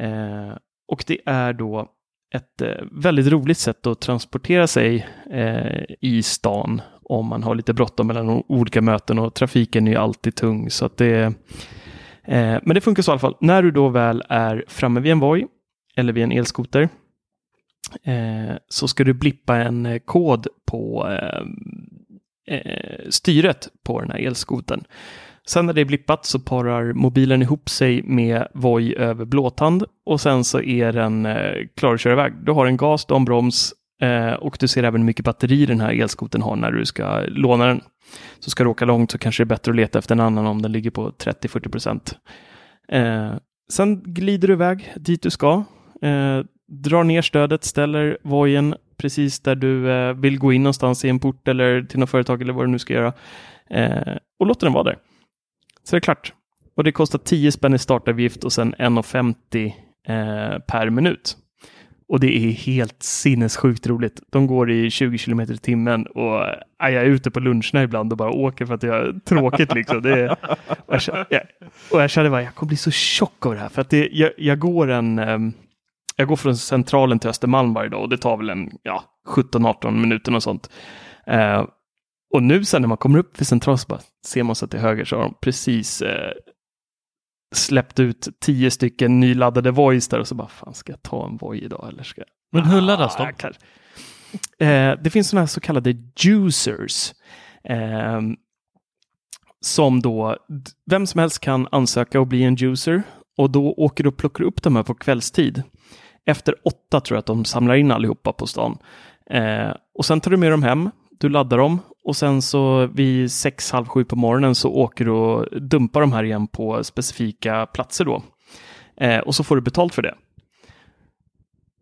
Eh, och det är då ett eh, väldigt roligt sätt att transportera sig eh, i stan om man har lite bråttom mellan olika möten och trafiken är ju alltid tung. Så att det, eh, men det funkar så i alla fall. När du då väl är framme vid en Voi eller vid en elskoter eh, så ska du blippa en eh, kod på eh, eh, styret på den här elskoten. Sen när det är blippat så parar mobilen ihop sig med Voi över blåtand och sen så är den eh, klar att köra iväg. Du har en gas, du har en broms eh, och du ser även hur mycket batteri den här elskoten har när du ska låna den. Så ska du åka långt så kanske det är bättre att leta efter en annan om den ligger på 30-40 procent. Eh, sen glider du iväg dit du ska. Eh, drar ner stödet, ställer vojen precis där du eh, vill gå in någonstans i en port eller till något företag eller vad du nu ska göra. Eh, och låter den vara där. Så det är klart. Och det kostar 10 spänn i startavgift och sen 1,50 eh, per minut. Och det är helt sinnessjukt roligt. De går i 20 km i timmen och äh, jag är ute på luncherna ibland och bara åker för att jag har tråkigt. Liksom. Det är, och, jag, jag, och jag kände bara jag kommer bli så tjock av det här. För att det, jag, jag går en ehm, jag går från Centralen till Östermalm varje dag och det tar väl en ja, 17-18 minuter och sånt. Uh, och nu sen när man kommer upp vid Centralen så bara ser man så till höger så har de precis eh, släppt ut tio stycken nyladdade voice där och så bara, fan ska jag ta en Voi idag eller ska jag? Men hur laddas de? Eh, det finns sådana här så kallade juicers. Eh, som då, vem som helst kan ansöka och bli en juicer och då åker du och plockar upp de här på kvällstid. Efter åtta tror jag att de samlar in allihopa på stan. Eh, och sen tar du med dem hem, du laddar dem och sen så vid sex, halv sju på morgonen så åker du och dumpar de här igen på specifika platser då. Eh, och så får du betalt för det.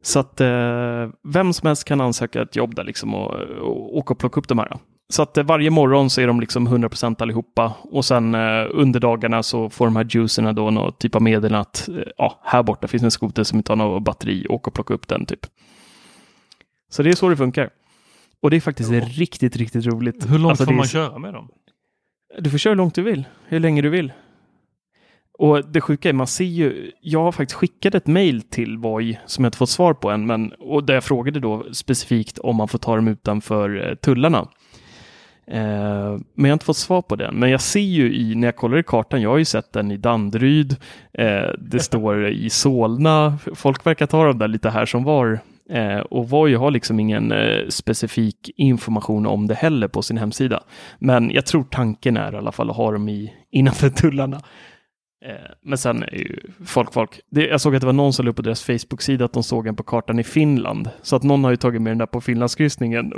Så att eh, vem som helst kan ansöka ett jobb där liksom och, och åka och plocka upp de här. Så att eh, varje morgon så är de liksom 100% allihopa och sen eh, under dagarna så får de här juicerna då någon typ av medel att eh, ja, här borta finns en skoter som inte har något batteri, åk och plocka upp den typ. Så det är så det funkar. Och det är faktiskt ja. riktigt, riktigt roligt. Hur långt alltså, får man är... köra med dem? Du får köra hur långt du vill, hur länge du vill. Och det sjuka är, man ser ju, jag har faktiskt skickat ett mail till Voi som jag inte fått svar på än, men och där jag frågade då specifikt om man får ta dem utanför eh, tullarna. Eh, men jag har inte fått svar på den. Men jag ser ju i, när jag kollar i kartan, jag har ju sett den i Danderyd, eh, det står i Solna, folk verkar ta dem där lite här som var. Eh, och Voi har liksom ingen eh, specifik information om det heller på sin hemsida. Men jag tror tanken är i alla fall att ha dem i, innanför tullarna. Eh, men sen är ju folk folk. Det, jag såg att det var någon som la upp på deras Facebook-sida att de såg en på kartan i Finland. Så att någon har ju tagit med den där på Finlandskryssningen.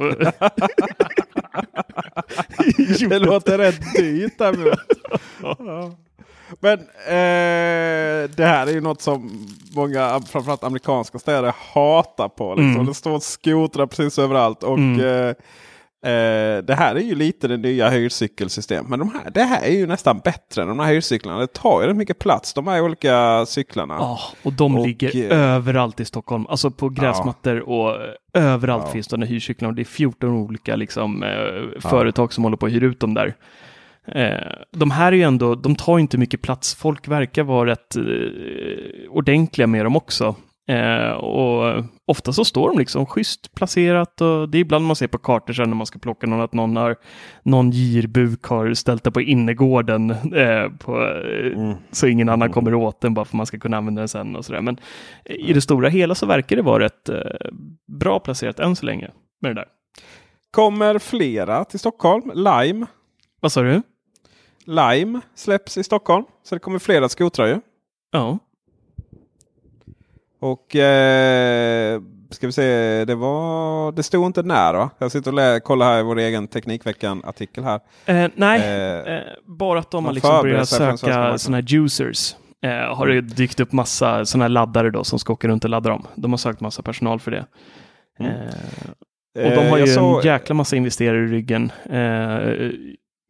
det låter rätt dyrt. Men eh, det här är ju något som många, framförallt amerikanska städer, hatar på. Liksom. Mm. Det står skotrar precis överallt. Och mm. eh, Eh, det här är ju lite det nya hyrcykelsystemet. Men de här, det här är ju nästan bättre än de här hyrcyklarna. Det tar ju rätt mycket plats de här olika cyklarna. Ja, och de och, ligger eh, överallt i Stockholm. Alltså på gräsmattor ja. och överallt ja. finns de här hyrcyklarna. Det är 14 olika liksom, eh, företag som håller på att hyra ut dem där. Eh, de här är ju ändå, de tar inte mycket plats. Folk verkar vara rätt eh, ordentliga med dem också. Eh, och ofta så står de liksom schysst placerat och det är ibland man ser på kartor sen när man ska plocka någon att någon har någon girbuk har ställt det på innergården eh, på, mm. så ingen annan mm. kommer åt den bara för man ska kunna använda den sen och sådär. Men i det stora hela så verkar det vara rätt eh, bra placerat än så länge med det där. Kommer flera till Stockholm? Lime. Vad sa du? Lime släpps i Stockholm. Så det kommer flera skotrar ju. Ja. Och eh, ska vi se, det var, det stod inte när va? Jag sitter och lä, kollar här i vår egen Teknikveckan-artikel här. Eh, nej, Eh, eh, bara att de har liksom börjat söka sådana här users. Eh, har det dykt upp massa sådana här laddare då som ska åka runt och ladda dem. De har sökt massa personal för det. Mm. Eh, och de har Eh, ju såg- en jäkla massa investerare i ryggen.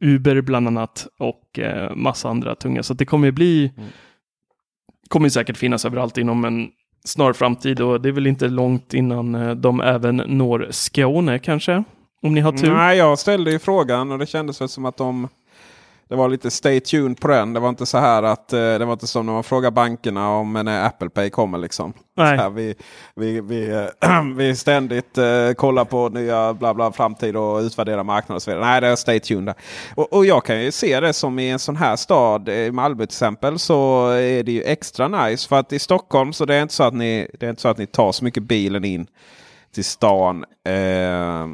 Uber bland annat och eh, massa andra tunga. Så det kommer ju bli, Mm. kommer säkert finnas överallt inom en snar framtid och det är väl inte långt innan eh, de även når Skåne kanske. Om ni har tur. Nej, jag ställde ju frågan och det kändes väl som att de det var lite stay tuned på den. Det var inte så här att eh, det var inte som när man frågar bankerna om när Apple Pay kommer. Liksom. Här, vi, vi, vi, eh, vi ständigt eh, kollar på nya bla bla framtid och utvärderar marknaden och så vidare. Nej, det är stay tuned. där. Och, och jag kan ju se det som i en sån här stad, eh, i Malmö till exempel, så är det ju extra nice. För att i Stockholm så det är inte så att ni, det är inte så att ni tar så mycket bilen in till stan. Eh,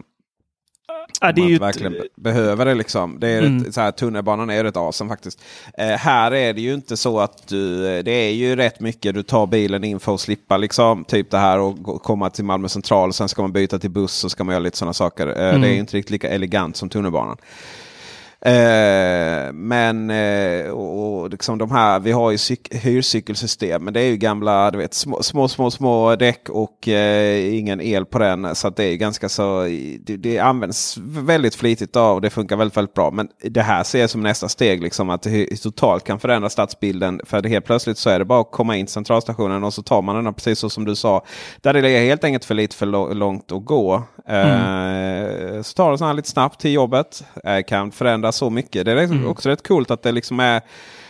Ja, det är ju verkligen be- behöver det. liksom. Det är Mm. ett, så här, tunnelbanan är ett asen faktiskt. Eh, här är det ju inte så att du, det är ju rätt mycket du tar bilen in för att slippa liksom, typ det här och gå- komma till Malmö central. Sen ska man byta till buss och ska man göra lite sådana saker. Eh, Mm. Det är ju inte riktigt lika elegant som tunnelbanan. Eh, men eh, och, och liksom de här, vi har ju cyk- hyrcykelsystem. Men det är ju gamla du vet, små, små, små, små däck och eh, ingen el på den. Så det är ganska så, det, det används väldigt flitigt av och det funkar väldigt, väldigt bra. Men det här ser jag som nästa steg, liksom, att det totalt kan förändra stadsbilden. För det helt plötsligt så är det bara att komma in till centralstationen och så tar man den precis så som du sa. Där det är helt enkelt för lite för långt att gå. Eh, så tar det så här lite snabbt till jobbet. Eh, kan förändra så mycket. Det är liksom också rätt coolt att det liksom är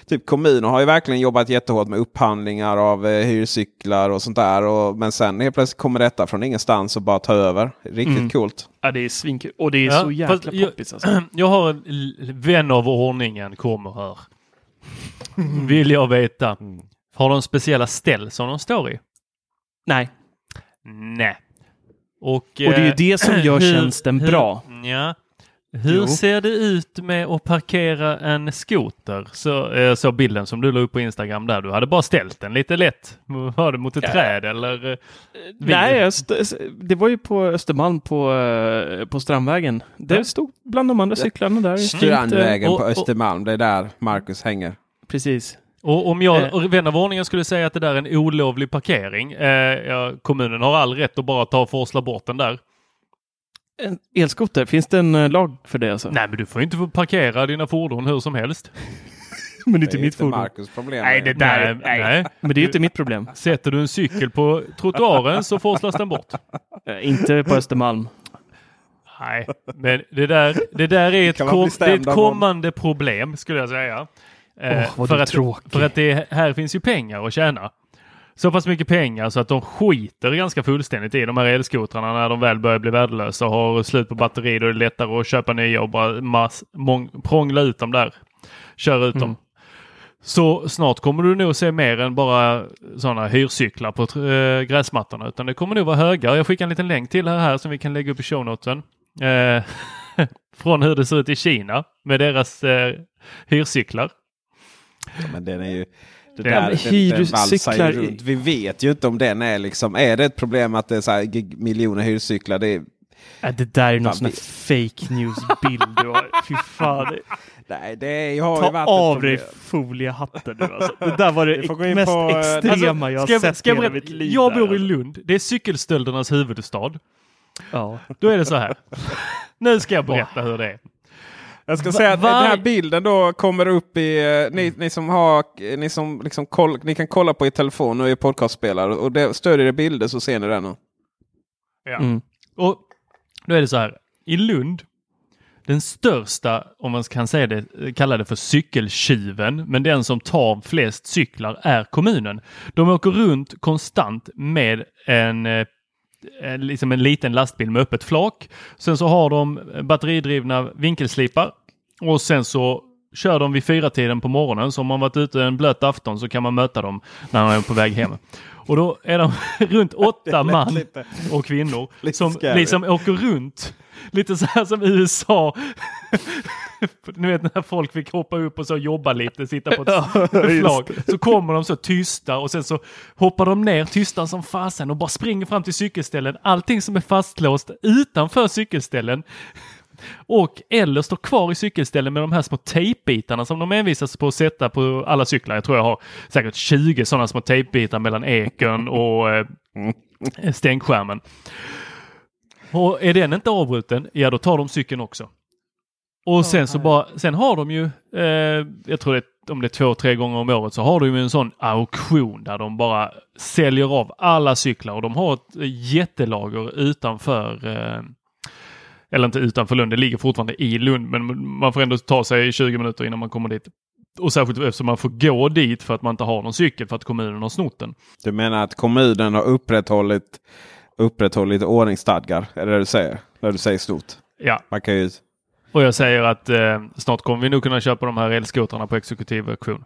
Typ kommuner har ju verkligen jobbat jättehårt med upphandlingar av eh, hyrcyklar och sånt där. Och, men sen helt plötsligt kommer detta från ingenstans och bara tar över. Riktigt Mm. coolt. Ja, det är svinkul. Och det är Ja, så jäkla fast jag- poppis alltså. Jag har en vän av ordningen kommer här. Vill jag veta. Har de speciella ställ som de står i? Nej, Nej. Och, och det är ju eh, det som gör tjänsten hur- bra. Ja. Hur Jo. ser det ut med att parkera en skoter? Så, eh, så bilden som du la upp på Instagram där. Du hade bara ställt den lite lätt. Var det mot ett Ja. träd eller? eh, Nej, jag det var ju på Östermalm på, eh, på Strandvägen. Det Ja. stod bland de andra cyklarna där. Strandvägen på Östermalm. Det är där Marcus hänger. Precis. Och om jag, och vän av ordningen skulle säga att det där är en olovlig parkering. Eh, ja, kommunen har all rätt att bara ta och forsla bort den där. En elskoter, finns det en eh, lag för det alltså? Nej, men du får inte få parkera dina fordon hur som helst. men det är inte mitt fordon. Marcus problem. Nej, det där, nej, nej. nej. Men det är ju inte mitt problem. Sätter du en cykel på trottoaren så forslas den bort. Eh, inte på Östermalm. Nej, men det där, det där är ett, kom, det är ett kommande problem skulle jag säga. Åh, vad för, att, för att det här finns ju pengar att tjäna. Så pass mycket pengar så att de skiter ganska fullständigt i de här elskotrarna när de väl börjar bli värdelösa och har slut på batteri. Då är det lättare att köpa nya och bara mass, mång, prångla ut dem där. Köra ut Mm. dem. Så snart kommer du nog se mer än bara sådana hyrcyklar på äh, gräsmattorna. Utan det kommer nog vara höga. Jag skickar en liten länk till här, här som vi kan lägga upp i shownoten. Eh, från hur det ser ut i Kina med deras eh, hyrcyklar. Men den är ju... Det Ja, där, ju i- runt. Vi vet ju inte om den är liksom... Är det ett problem att det är så här miljoner hyrcyklar? Det är, det där är någon sån fake news-bild du har. Fy fan. det- nej, det har ju Ta varit av dig foliehatten nu alltså. Det där var det in mest på, eh, extrema jag har sett i jag, hela mitt liv. jag bor i alltså. Lund. Det är cykelstöldernas huvudstad. Ja. Då är det så här. nu ska jag berätta hur det är. Jag ska Va- säga att var- den här bilden då kommer upp i... eh, Ni, ni som har... Ni som liksom koll, ni kan kolla på i telefon och i podcastspelare. Och det, stödjer det bilder så ser ni den. nu. Ja. Mm. Och då är det så här. I Lund, den största, om man kan säga det, kalla det för cykeltjuven, men den som tar flest cyklar är kommunen. De åker runt konstant med en, eh, en, liksom en liten lastbil med öppet flak. Sen så har de batteridrivna vinkelslipar och sen så kör de vid fyra tiden på morgonen. Så om man varit ute en blöt afton så kan man möta dem när man är på väg hem. Och då är de runt åtta man lite- och kvinnor lite som scary. liksom åker runt. Lite så här som USA. Ni vet när folk fick hoppa upp och så jobba lite, sitta på ett flak. Så kommer de så tysta och sen så hoppar de ner tysta som fasen och bara springer fram till cykelställen. Allting som är fastlåst utanför cykelställen. Och eller står kvar i cykelställen med de här små tejpbitarna som de envisas på att sätta på alla cyklar. Jag tror jag har säkert 20 sådana små tejpbitar mellan eken och eh, stänkskärmen. Och är den inte avbruten, ja då tar de cykeln också. Och sen så bara, sen har de ju, eh, jag tror det är, om det är två, tre gånger om året så har de ju en sån auktion där de bara säljer av alla cyklar och de har ett jättelager utanför eh, eller inte utanför Lund, det ligger fortfarande i Lund men man får ändå ta sig 20 minuter innan man kommer dit. Och särskilt eftersom man får gå dit för att man inte har någon cykel för att kommunen har snott den. Du menar att kommunen har upprätthållit, upprätthållit ordningsstadgar? Är det det du säger? När du säger stort? Ja, Man kan ju... och jag säger att eh, snart kommer vi nog kunna köpa de här elskotrarna på exekutiv auktion.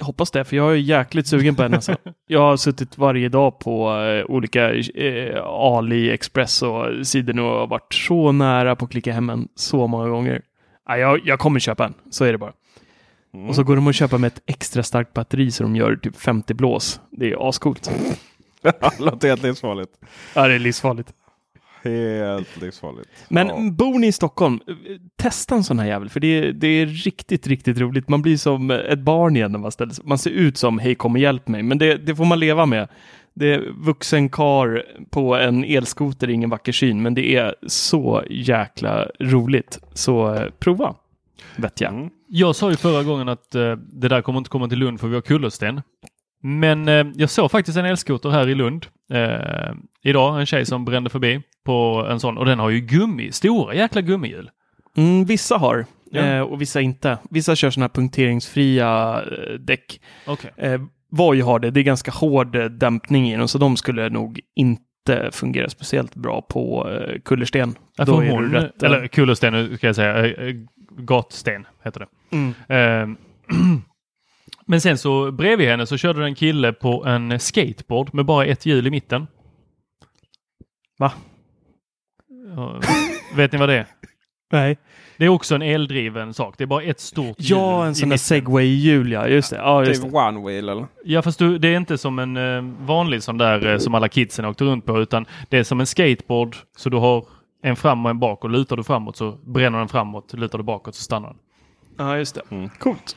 Jag hoppas det, för jag är jäkligt sugen på en alltså. Jag har suttit varje dag på eh, olika eh, Ali Express och sidor och har varit så nära på att klicka hem en så många gånger. Ja, jag, jag kommer köpa en, så är det bara. Och så går de att köpa med ett extra starkt batteri så de gör typ 50 blås. Det är ascoolt. Det låter helt livsfarligt. Ja, det är livsfarligt. Helt livsfarligt. Men Ja. bor ni i Stockholm, testa en sån här jävel, för det är, det är riktigt, riktigt roligt. Man blir som ett barn igen när man ställer sig. Man ser ut som hej kom och hjälp mig, men det, det får man leva med. Det är vuxen kar på en elskoter, ingen vacker syn, men det är så jäkla roligt. Så eh, prova, vet jag. Mm. Jag sa ju förra gången att eh, det där kommer inte komma till Lund för vi har kullersten. Men eh, jag såg faktiskt en elskoter här i Lund eh, idag. En tjej som brände förbi på en sån och den har ju gummi, stora jäkla gummihjul. Mm, vissa har, Ja. eh, och vissa inte. Vissa kör såna här punkteringsfria eh, däck. Okej. Eh, Voi har det, det är ganska hård eh, dämpning i dem, så de skulle nog inte fungera speciellt bra på eh, kullersten. Ja, Då är hon, rätt, eh, eller kullersten ska jag säga, eh, eh, gatsten heter det. Mm. Eh, Men sen så bredvid henne så körde en kille på en skateboard med bara ett hjul i mitten. Va? Vet ni vad det är? Nej. Det är också en eldriven sak. Det är bara ett stort hjul Ja, en sån där segway-hjul, ja. Just det. Ja, just Typ det. one wheel eller? Ja, fast du, det är inte som en eh, vanlig sån där eh, som alla kidsen åkte runt på, utan det är som en skateboard. Så du har en fram och en bak och lutar du framåt så bränner den framåt, lutar du bakåt så stannar den. Ja, just det. Coolt.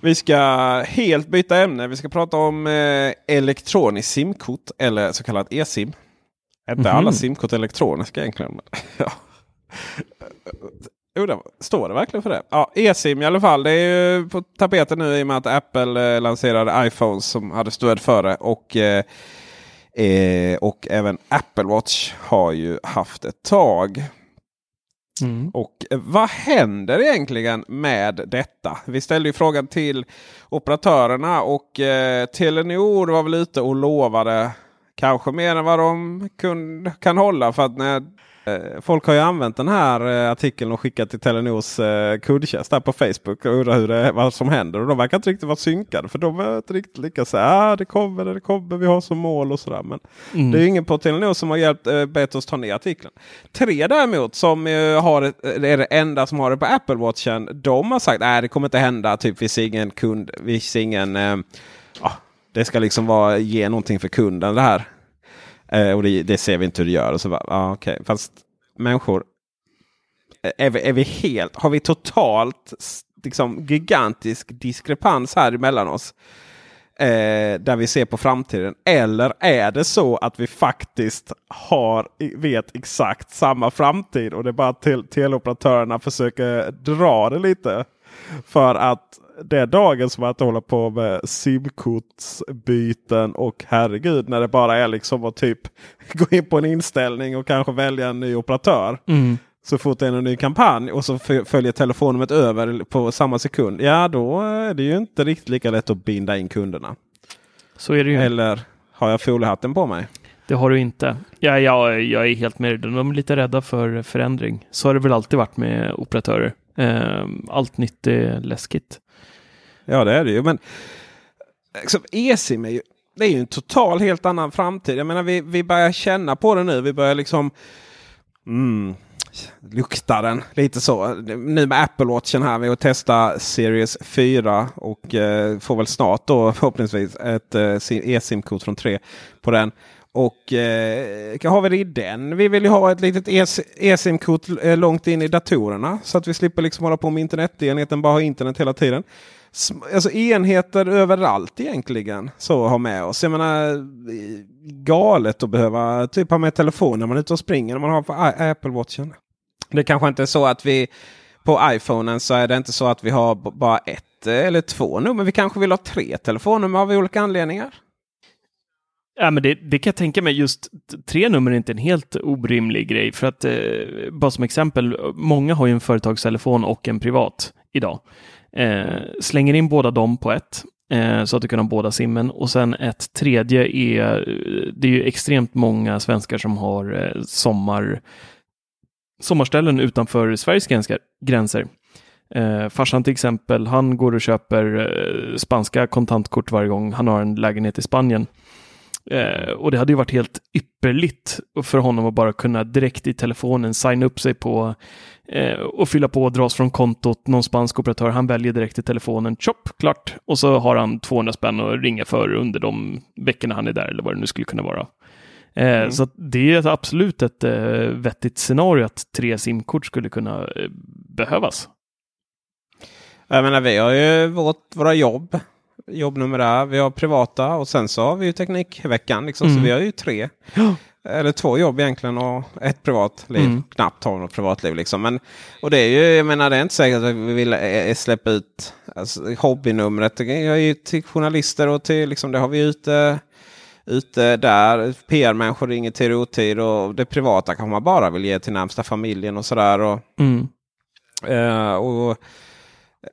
Vi ska helt byta ämne. Vi ska prata om eh, elektroniskt simkort eller så kallat e-sim. Inte alla simkort elektroniska egentligen? ja. Jo, det står det verkligen för det? Ja, e-sim i alla fall. Det är ju på tapeten nu i och med att Apple eh, lanserade iPhones som hade stöd för det. Och, eh, eh, och även Apple Watch har ju haft ett tag. Mm. Och eh, vad händer egentligen med detta? Vi ställde ju frågan till operatörerna och eh, Telenor var väl ute och lovade kanske mer än vad de kun, kan hålla. För att när, folk har ju använt den här eh, artikeln och skickat till Telenors eh, kundtjänst där på Facebook och undrar hur det, vad som händer. Och de verkar inte riktigt vara synkade. För de är inte riktigt lika så här, ah, det kommer, det kommer, vi har som mål och sådär. Men det är ju ingen på Telenor som har hjälpt, eh, bett oss ta ner artikeln. Tre däremot som eh, har det är det enda som har det på Apple Watchen. De har sagt att det kommer inte hända. Typ vi ser ingen kund, vi ser ingen... Eh, ja, det ska liksom vara, ge någonting för kunden det här. Eh, och det, det ser vi inte hur det gör. Och så bara, ah, okay. Fast människor, eh, är vi, är vi helt, har vi totalt liksom, gigantisk diskrepans här emellan oss? Eh, där vi ser på framtiden. Eller är det så att vi faktiskt har, vet exakt samma framtid och det är bara att teleoperatörerna försöker dra det lite. För att det är dagen som att hålla på med simkortsbyten och herregud när det bara är liksom att typ gå in på en inställning och kanske välja en ny operatör. Så fort det är en ny kampanj och så följer telefonnumret över på samma sekund. Ja då är det ju inte riktigt lika lätt att binda in kunderna. Så är det ju. Eller har jag foliehatten på mig? Det har du inte. Ja, jag, jag är helt med dig. De är lite rädda för förändring. Så har det väl alltid varit med operatörer. Eh, Allt nytt är läskigt. Ja det är det ju. Men liksom, eSIM är ju, det är ju en total helt annan framtid. Jag menar vi, vi börjar känna på det nu. Vi börjar liksom mm, lukta den lite så. Nu med Apple Watchen här. Vi har testat Series 4 och eh, får väl snart då förhoppningsvis ett eh, eSIM-kort från 3 på den. Och eh, har vi det i den? Vi vill ju ha ett litet e- eSIM-kort eh, långt in i datorerna. Så att vi slipper liksom hålla på med internetenheten, bara ha internet hela tiden. Alltså enheter överallt egentligen. Så ha med oss. Jag menar galet att behöva typ ha med telefonen när man är ute och springer. När man har på Apple Watchen. Det kanske inte är så att vi på iPhonen så är det inte så att vi har bara ett eh, eller två nummer. Vi kanske vill ha tre telefonnummer av olika anledningar. Ja, men det, det kan jag tänka mig. Just tre nummer är inte en helt orimlig grej. För att, eh, bara som exempel, många har ju en företagstelefon och en privat idag. Eh, slänger in båda dem på ett. Eh, så att du kan ha båda simmen. Och sen ett tredje är, eh, det är ju extremt många svenskar som har eh, sommar, sommarställen utanför Sveriges gränser. gränser. Eh, farsan till exempel, han går och köper eh, spanska kontantkort varje gång han har en lägenhet i Spanien. Eh, och det hade ju varit helt ypperligt för honom att bara kunna direkt i telefonen signa upp sig på eh, och fylla på och dras från kontot, någon spansk operatör. Han väljer direkt i telefonen, chop, klart. Och så har han 200 spänn att ringa för under de veckorna han är där eller vad det nu skulle kunna vara. Eh, Så att det är absolut ett eh, vettigt scenario att tre simkort skulle kunna eh, behövas. Jag menar vi har ju vårt, våra jobb. Jobbnummer där. Vi har privata och sen så har vi ju Teknikveckan. Liksom, Så Mm. vi har ju tre. Eller två jobb egentligen och ett privatliv. Mm. Knappt har något privatliv liksom. Men, och det är ju, jag menar det är inte säkert att vi vill eh, släppa ut alltså, hobbynumret. Jag är ju till journalister och till liksom det har vi ute. Ute där. PR-människor ringer till otid och det privata kan man bara vill ge till närmsta familjen och sådär. Och, Mm. Eh, och,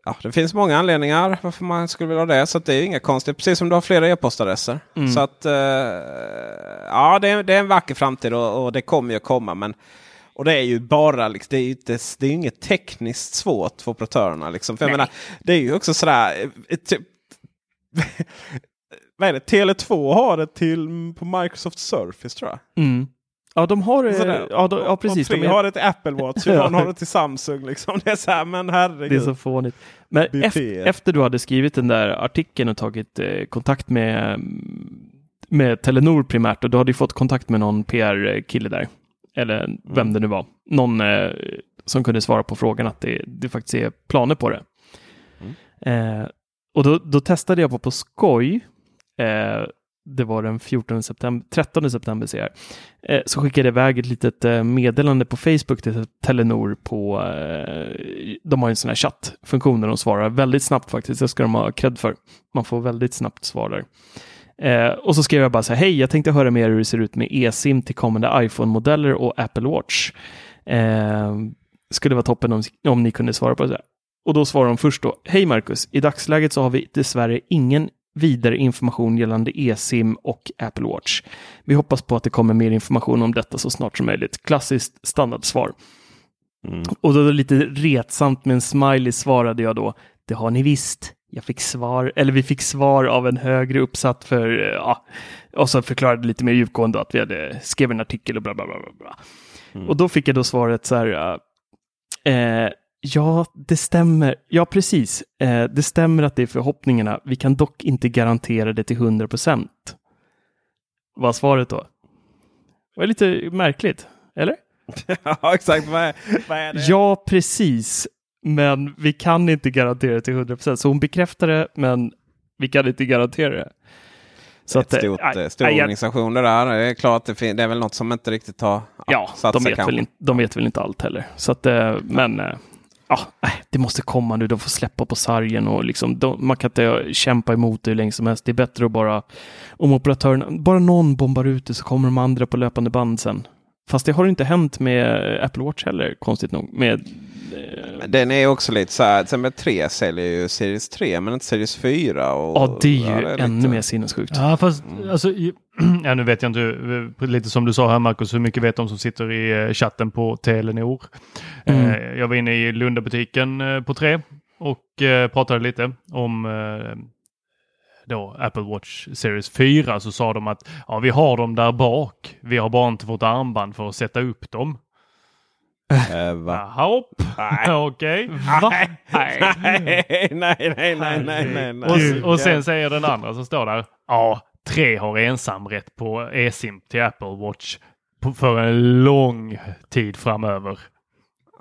ja, det finns många anledningar varför man skulle vilja ha det. Så det är inga konstigt. Precis som du har flera e-postadresser. Mm. Så att eh, ja, det är, det är en vacker framtid och, och det kommer ju att komma. Men Och det är ju bara liksom, det är ju inte, det är inget tekniskt svårt för operatörerna. Liksom. För jag menar, det är ju också sådär. eh, Typ, vad är det? Tele2 har det till på Microsoft Surface tror jag. Mm. Ja, de har. Sådär. Ja, de, ja, precis. De är, har till Apple Watch och någon har det till Samsung. Liksom. Det är så här, men herregud. det är så fånigt. Men efter, efter du hade skrivit den där artikeln och tagit eh, kontakt med, med Telenor primärt och du hade fått kontakt med någon PR-kille där. Eller vem Mm. det nu var. Någon eh, som kunde svara på frågan att det, det faktiskt är planer på det. Mm. Eh, och då, då testade jag på på skoj. Det var den 14 september, 13 september ser jag. Eh, så skickade jag iväg ett litet eh, meddelande på Facebook till Telenor på, eh, de har en sån här chattfunktion där de svarar väldigt snabbt faktiskt. Det ska de ha cred för. Man får väldigt snabbt svar där. Eh, och så skrev jag bara så här, hej, jag tänkte höra mer hur det ser ut med eSIM till kommande iPhone-modeller och Apple Watch. Eh, skulle vara toppen om, om ni kunde svara på det. Och då svarar de först då, hej Marcus, i dagsläget så har vi dessvärre ingen vidare information gällande eSIM och Apple Watch. Vi hoppas på att det kommer mer information om detta så snart som möjligt. Klassiskt standardsvar. Mm. Och då lite retsamt med en smiley svarade jag då, det har ni visst. Jag fick svar, eller vi fick svar av en högre uppsatt för, eh, ja, och så förklarade lite mer djupgående att vi hade skrivit en artikel och bla bla bla. bla, bla. Och då fick jag då svaret så här, eh, ja, det stämmer, ja precis, eh, det stämmer att det är förhoppningarna, vi kan dock inte garantera det till 100 procent. Var svaret då. Det var lite märkligt, eller? ja, exakt. Vad är, det? Ja, precis. Men vi kan inte garantera det till 100 procent. Så hon bekräftar det, men vi kan inte garantera det. Så ett eh, stort, eh, stor jag- organisation det där. Det är klart, det, det är väl något som inte riktigt har Ja, satt de sig vet, kanske. väl inte, de vet väl inte allt heller. Så att, eh, men ja, det måste komma nu. De får släppa på sargen och liksom, de, man kan inte kämpa emot det hur länge som helst. Det är bättre att bara, om operatörerna, bara någon bombar ut det så kommer de andra på löpande band sen. Fast det har inte hänt med Apple Watch heller, konstigt nog. Med, eh, Den är också lite så här. Exempel 3 säljer ju Series 3 men inte Series 4. Och, ja, det är ju ja, ännu lite- mer sinnessjukt. Ja, fast alltså, i- ja, nu vet jag inte, eh, lite som du sa här Marcus, hur mycket vet de som sitter i eh, chatten på Telenor? Mm. Eh, Jag var inne i Lundabutiken på tre och pratade lite om då Apple Watch Series 4 så sa de att ja, vi har dem där bak. Vi har bara inte fått armband för att sätta upp dem. Eh, va? Jaha, hopp. okej. Va? nej, nej, nej, nej, nej, nej, nej. Och, och sen säger den andra som står där. Ja, tre har ensamrätt på eSIM till Apple Watch för en lång tid framöver.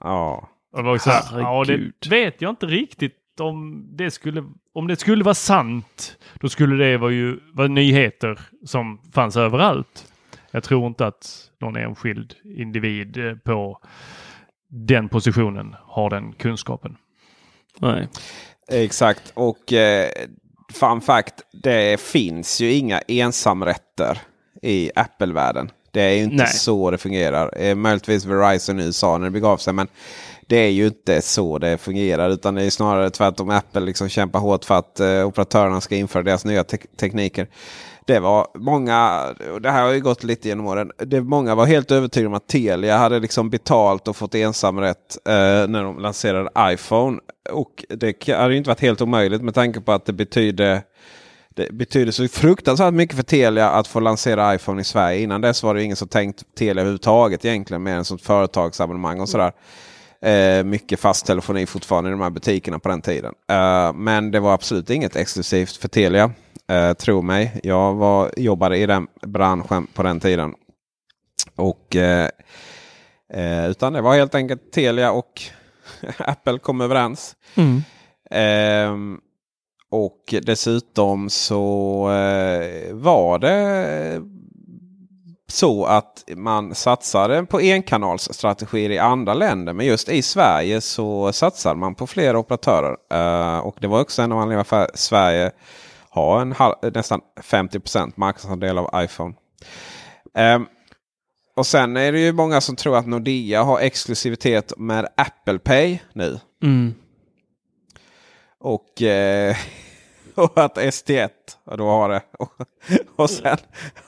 Ja. Och det var så här, ja, det vet jag inte riktigt om det skulle, om det skulle vara sant. Då skulle det vara ju vara nyheter som fanns överallt. Jag tror inte att någon enskild individ eh, på den positionen har den kunskapen. Nej. Exakt. Och eh, fun fact. Det finns ju inga ensamrätter i Apple-världen. Det är ju inte Nej. så det fungerar. Eh, möjligtvis Verizon i USA när det begav sig. Men det är ju inte så det fungerar. Utan det är snarare tvärtom. Apple liksom kämpar hårt för att eh, operatörerna ska införa deras nya te- tekniker. Det var många, och det här har ju gått lite genom åren. Det, många var helt övertygade om att Telia hade liksom betalt och fått ensamrätt eh, när de lanserade iPhone. Och det hade ju inte varit helt omöjligt med tanke på att det betyder det betyder så fruktansvärt mycket för Telia att få lansera iPhone i Sverige. Innan dess var det ingen som tänkt Telia överhuvudtaget egentligen. Mer än som företagsabonnemang och sådär. Eh, mycket fast telefoni fortfarande i de här butikerna på den tiden. Eh, men det var absolut inget exklusivt för Telia. Eh, tro mig, jag var, jobbade i den branschen på den tiden. Och eh, eh, Utan det var helt enkelt Telia och Apple kom överens. Mm. Ehm, och dessutom så eh, var det så att man satsade på enkanalsstrategier i andra länder. Men just i Sverige så satsar man på flera operatörer. Eh, och det var också en av anledningarna för Sverige har en halv, nästan 50 marknadsandel av iPhone. Ehm, och sen är det ju många som tror att Nordea har exklusivitet med Apple Pay nu. Mm. Och, eh, och att ST1 då har det. Och, och sen,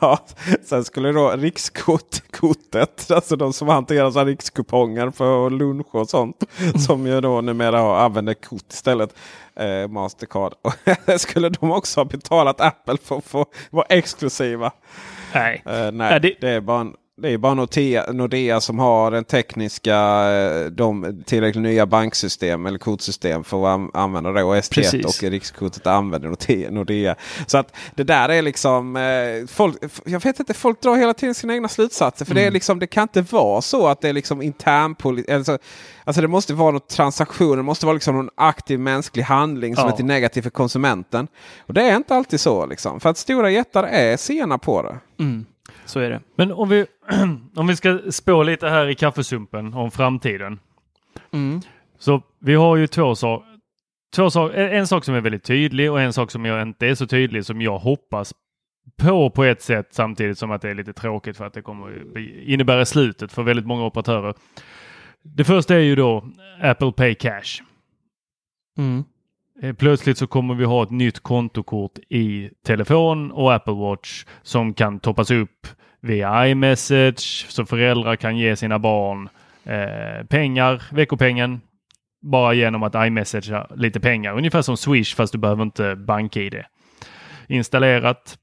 ja, sen skulle då rikskortet, alltså de som hanterar så rikskuponger för lunch och sånt. Som ju då numera använder kort istället. Eh, Mastercard. Och skulle de också ha betalat Apple för att få vara exklusiva. Nej. Eh, nej, det- det... är bara en, det är bara Nordea, Nordea som har den tekniska, eh, de tillräckligt nya banksystem eller kortsystem för att an- använda det. Och ST1 Precis. och Rikskortet använder Nordea- Nordea. Så att det där är liksom, eh, folk, jag vet inte, folk drar hela tiden sina egna slutsatser. För det, Mm. är liksom, det kan inte vara så att det är liksom internpolitik. Alltså, alltså det måste vara något transaktion, det måste vara liksom någon aktiv mänsklig handling som Ja. är till negativ för konsumenten. Och det är inte alltid så. Liksom. För att stora jättar är sena på det. Mm. Så är det. Men om vi, om vi ska spå lite här i kaffesumpen om framtiden. Mm. Så vi har ju två saker. Två sak, en sak som är väldigt tydlig och en sak som jag inte är så tydlig som jag hoppas på på ett sätt samtidigt som att det är lite tråkigt för att det kommer innebära slutet för väldigt många operatörer. Det första är ju då Apple Pay Cash. Mm. Eh, plötsligt så kommer vi ha ett nytt kontokort i telefon och Apple Watch som kan toppas upp via iMessage så föräldrar kan ge sina barn eh, pengar, veckopengen, bara genom att iMessagea lite pengar. Ungefär som Swish fast du behöver inte bank-id installerat.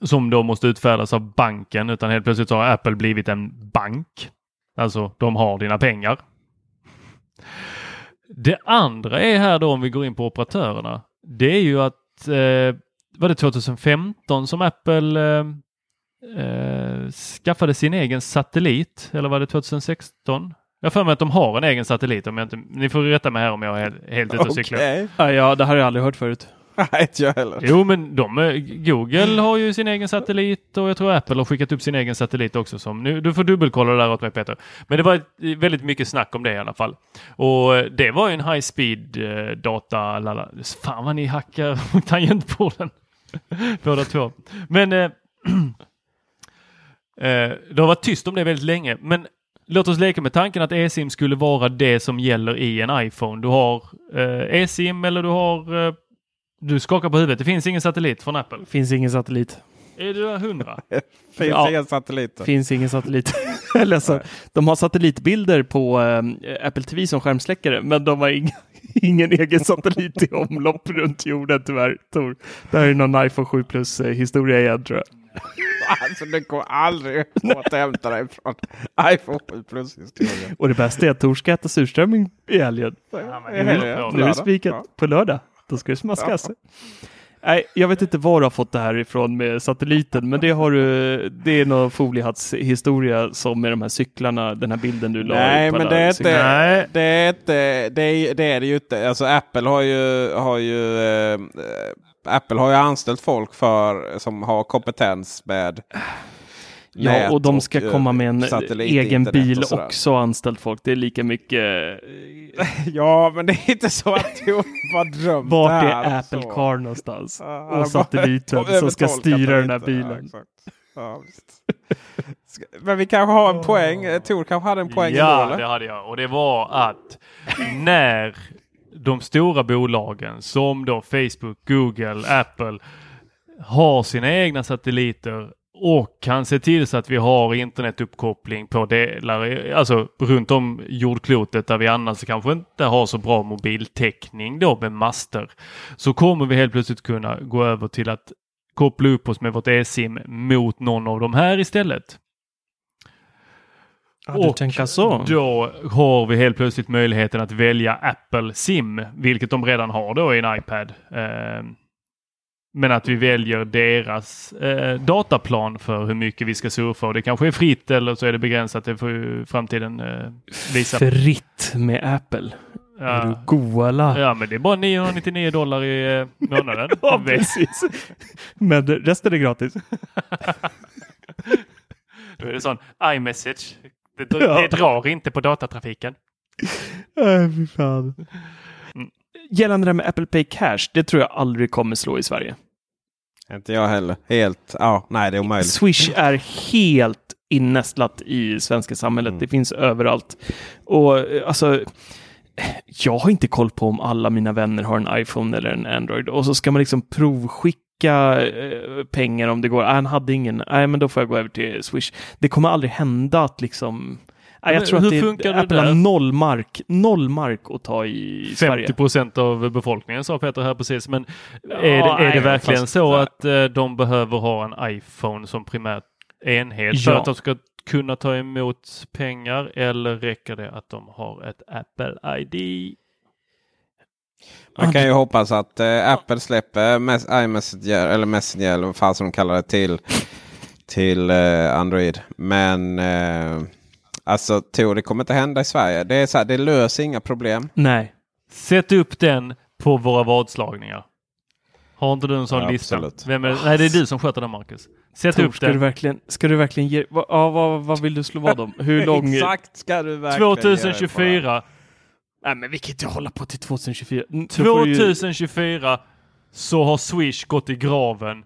Som då måste utfärdas av banken utan helt plötsligt så har Apple blivit en bank. Alltså de har dina pengar. Det andra är här då om vi går in på operatörerna. Det är ju att eh, var det 2015 som Apple eh, eh, skaffade sin egen satellit eller var det 2016? Jag för mig att de har en egen satellit. Om jag inte, ni får rätta mig här om jag är helt, helt ute och cyklar. Ja, ja, det här har jag aldrig hört förut. Nej, inte jag heller. Jo, men de, eh, Google har ju sin egen satellit och jag tror Apple har skickat upp sin egen satellit också. Som, nu, du får dubbelkolla det där åt mig Peter. Men det var ett, eh, väldigt mycket snack om det i alla fall. Och eh, det var ju en high speed eh, data. Lala. Fan vad ni hackar tangentbordet. Båda två. Men eh, eh, det har varit tyst om det väldigt länge. Men låt oss leka med tanken att eSIM skulle vara det som gäller i en iPhone. Du har eh, eSIM eller du har eh, du skakar på huvudet. Det finns ingen satellit från Apple. Finns ingen satellit. Är du hundra? Finns Ja. inga satelliter. Finns ingen satellit. Eller så, de har satellitbilder på eh, Apple TV som skärmsläckare, men de har ing, ingen egen satellit i omlopp runt jorden tyvärr. Tor. Det här är någon iPhone 7 plus eh, historia igen tror jag. Alltså det går aldrig att återhämta dig från iPhone 7 plus historien. Och det bästa är att Tor ska äta surströmming i helgen. ja. Nu är det spikat Ja. på lördag. Då ska det smaskas. Nej, jag vet inte var du har fått det här ifrån med satelliten, men det har du. Det är någon foliehattshistoria som med de här cyklarna, den här bilden du la Nej, men det är inte. Det är inte. Det är, det är det ju inte. Alltså Apple har ju har ju. Eh, Apple har ju anställt folk för som har kompetens med. Ja, och de ska eh, komma med en egen bil och också och anställt folk. Det är lika mycket. Ja, men det är inte så att du bara drömt Vart det är här, Apple så. Car någonstans? Ja, och satelliten som ska 12 styra den här bilen. exakt. Ja, Men vi kanske har en poäng. Eh, Tor kanske hade en poäng ändå, Ja, eller? det hade jag. Och det var att när de stora bolagen som då Facebook, Google, Apple har sina egna satelliter och kan se till så att vi har internetuppkoppling på delar, alltså runt om jordklotet där vi annars kanske inte har så bra mobiltäckning då med master. Så kommer vi helt plötsligt kunna gå över till att koppla upp oss med vårt eSIM mot någon av de här istället. Ja, så. Då har vi helt plötsligt möjligheten att välja Apple SIM, vilket de redan har då i en iPad. Eh, men att vi väljer deras eh, dataplan för hur mycket vi ska surfa och det kanske är fritt eller så är det begränsat. Det får ju framtiden eh, visa. Fritt med Apple. Ja. goala? ja, men det är bara 999 dollar i eh, månaden. Ja, precis. Men resten är gratis. Då är det sån iMessage. Det, Ja. det drar inte på datatrafiken. Nej, fy fan. Mm. Gällande det här med Apple Pay Cash, det tror jag aldrig kommer slå i Sverige. Inte jag heller. Helt. Ja, nej det är omöjligt. Swish är helt innästlat i svenska samhället. Mm. Det finns överallt. Och eh, alltså, jag har inte koll på om alla mina vänner har en iPhone eller en Android och så ska man liksom provskicka eh, pengar om det går. Ah, han hade ingen, nej men då får jag gå över till Swish. Det kommer aldrig hända att liksom Nej, jag tror hur att det, funkar det Apple där? har noll mark, noll mark att ta i Sverige. 50 procent av befolkningen sa Peter här precis. Men Ja, är det, är nej, det verkligen fast- så att eh, de behöver ha en iPhone som primärt enhet för Ja. att de ska kunna ta emot pengar eller räcker det att de har ett Apple ID? Man kan ju hoppas att eh, Apple släpper mes- iMessenger eller Messenger eller vad fan som de kallar det till, till eh, Android. Men eh, alltså Tor, det kommer inte hända i Sverige. Det, är så här, det löser inga problem. Nej. Sätt upp den på våra vadslagningar. Har inte du en sån Ja, lista? Vem är, nej, det är du som sköter den Marcus. Sätt Tor, upp ska, du den. verkligen, ska du verkligen ge... Va, ja, vad, vad vill du slå vad om? Hur lång... Exakt ska du verkligen göra det på. 2024. Nej, men vi kan inte hålla på till 2024. Mm, då får du ju- 2024 så har Swish gått i graven.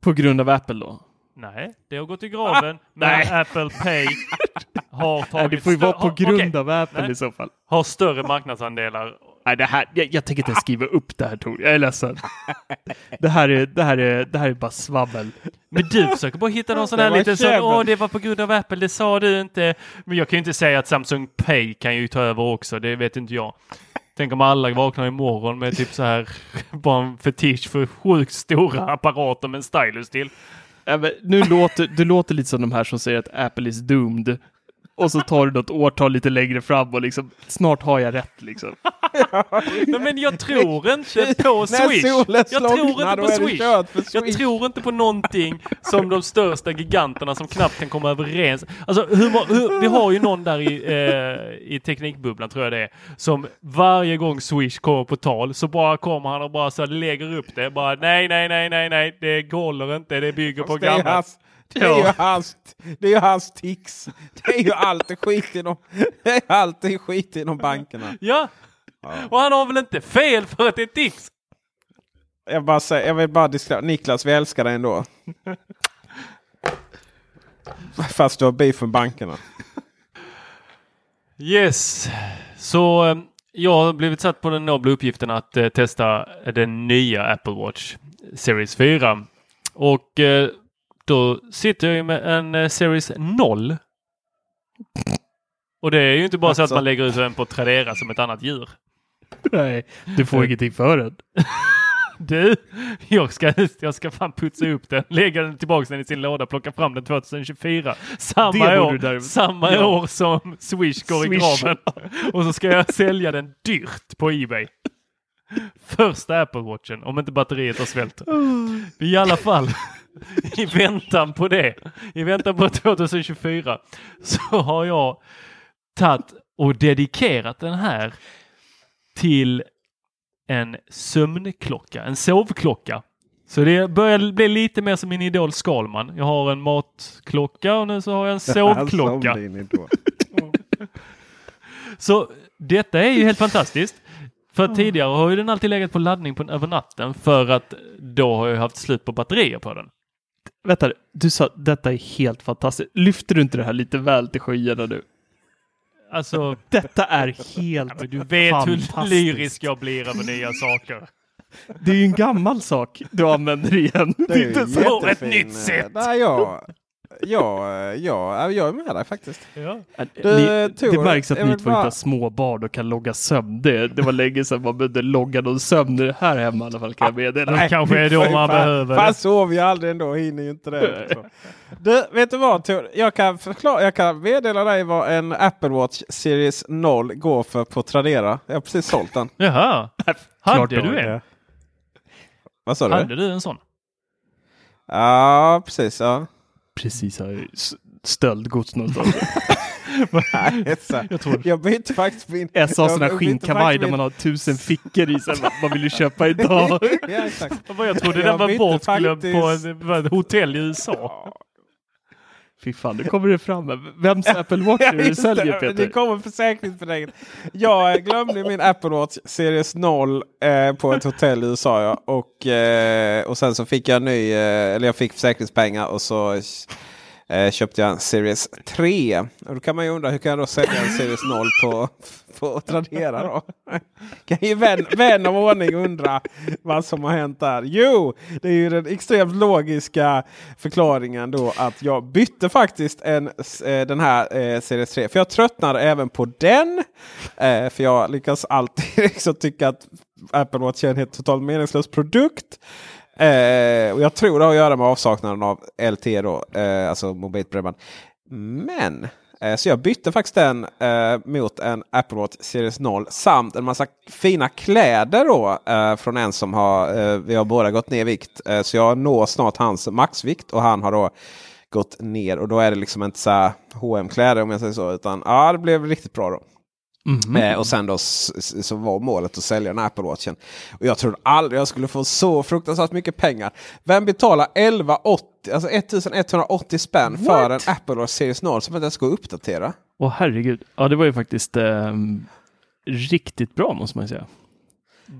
På grund av Apple då? Nej, det har gått i graven. men nej. Apple Pay har tagit Nej, det får ju vara på grund okej, av Apple Nej. i så fall. Har större marknadsandelar. Nej, det här, jag, jag tänker inte skriva upp det här Tor. Jag är ledsen. Det här är, det här är, det här är bara svabbel. Men du försöker bara hitta någon sån här liten sån, käbbel. åh det var på grund av Apple, det sa du inte. Men jag kan ju inte säga att Samsung Pay kan ju ta över också, det vet inte jag. Tänk om alla vaknar imorgon med typ så här, bara en fetisch för sjukt stora apparater med en stylus till. Nu låter, du låter lite som de här som säger att Apple is doomed. Och så tar du något årtal lite längre fram och liksom snart har jag rätt liksom. Nej, men jag tror inte på Swish. Jag tror inte på Swish. för Jag Swish. tror inte på någonting som de största giganterna som knappt kan komma överens. Alltså, hur, hur, vi har ju någon där i, eh, i teknikbubblan, tror jag det är, som varje gång Swish kommer på tal så bara kommer han och bara så lägger upp det. Bara nej, nej, nej, nej, nej, det håller inte, det bygger på Fast det är är ju Ja. hans, det är ju hans tics. Det är ju alltid skit inom, det är alltid skit inom bankerna. Ja, och han har väl inte fel för att det är tics? Jag, bara säger, jag vill bara diskra- Niklas, vi älskar dig ändå. Fast du har beef med bankerna. Yes, så eh, jag har blivit satt på den nobla uppgiften att eh, testa den nya Apple Watch Series 4. Och eh, då sitter jag ju med en eh, Series 0. Och det är ju inte bara så att Alltså. man lägger ut den på Tradera som ett annat djur. Nej, du får ingenting för den. Du, jag ska, jag ska fan putsa upp den, lägga den tillbaka den i sin låda, plocka fram den 2024. Samma, år, samma Ja. år som Swish går i Swish. graven. Och så ska jag sälja den dyrt på Ebay. Första Apple Watchen, om inte batteriet har svält. I alla fall, i väntan på det, i väntan på 2024, så har jag tagit och dedikerat den här till en sömnklocka, en sovklocka. Så det börjar bli lite mer som min idol Skalman. Jag har en matklocka och nu så har jag en sovklocka. Så detta är ju helt fantastiskt. För tidigare har ju den alltid legat på laddning på över natten för att då har jag haft slut på batterier på den. Vänta, du sa detta är helt fantastiskt. Lyfter du inte det här lite väl till skyarna nu? Alltså, Detta är helt du vet hur fantastiskt. lyrisk jag blir över nya saker. Det är ju en gammal sak du använder igen. Det är inte så. På ett nytt eh, sätt. Nej, jag, jag, jag, jag är med dig faktiskt. Ja. Du, Ni, Tor, det märks att ni två inte bara- har små barn och kan logga sömn. Det, det var länge sedan man behövde logga någon sömn här hemma i alla fall kan jag meddela. Det kanske är då man fan, behöver Fan det. sover jag aldrig ändå, hinner ju inte det. liksom. Du, vet du vad Tor? Jag kan, förklara, jag kan meddela dig vad en Apple Watch Series 0 går för på Tradera. Jag har precis sålt den. Jaha, Klart hade du har en? Vad sa du? Hade du en sån? Ja, precis. Ja. Precis, har stöldgods någonstans. Jag tror Jag bytte faktiskt min... Jag sa sån här skinnkavaj där man har tusen fickor i sig. Vad vill du köpa idag? ja, exakt. Jag trodde Jag den var bortglömd på faktiskt- vad, ett hotell i USA. Fy fan, nu kommer det fram. Vems Apple Watch är det du säljer. Peter? Det kommer försäkringsbelägget. Jag glömde min Apple Watch Series 0 eh, på ett hotell i USA. Ja. Och, eh, och sen så fick jag ny, eh, eller jag fick försäkringspengar och så eh, köpte jag en Series 3. Och då kan man ju undra hur kan jag då sälja en Series 0 på, på Tradera då? kan ju vän, vän av ordning undra vad som har hänt där. Jo, det är ju den extremt logiska förklaringen då att jag bytte faktiskt en, eh, den här eh, Series 3. För jag tröttnar även på den. Eh, för jag lyckas alltid liksom tycka att Apple Watch är en helt totalt meningslös produkt. Eh, och jag tror det har att göra med avsaknaden av LTE då, eh, alltså mobilt bredband. Men eh, så jag bytte faktiskt den eh, mot en Apple Watch Series 0 samt en massa fina kläder då eh, från en som har, eh, vi har båda gått ner i vikt. Eh, så jag når snart hans maxvikt och han har då gått ner och då är det liksom inte så här hm kläder om jag säger så. Utan ja, det blev riktigt bra då. Mm. Eh, och sen då så var målet att sälja den Apple Watchen. Och jag trodde aldrig jag skulle få så fruktansvärt mycket pengar. Vem betalar 1180, alltså 1180 spänn What? för en Apple Watch Series 0 som inte ens går att uppdatera? Åh herregud. Ja det var ju faktiskt eh, riktigt bra måste man säga.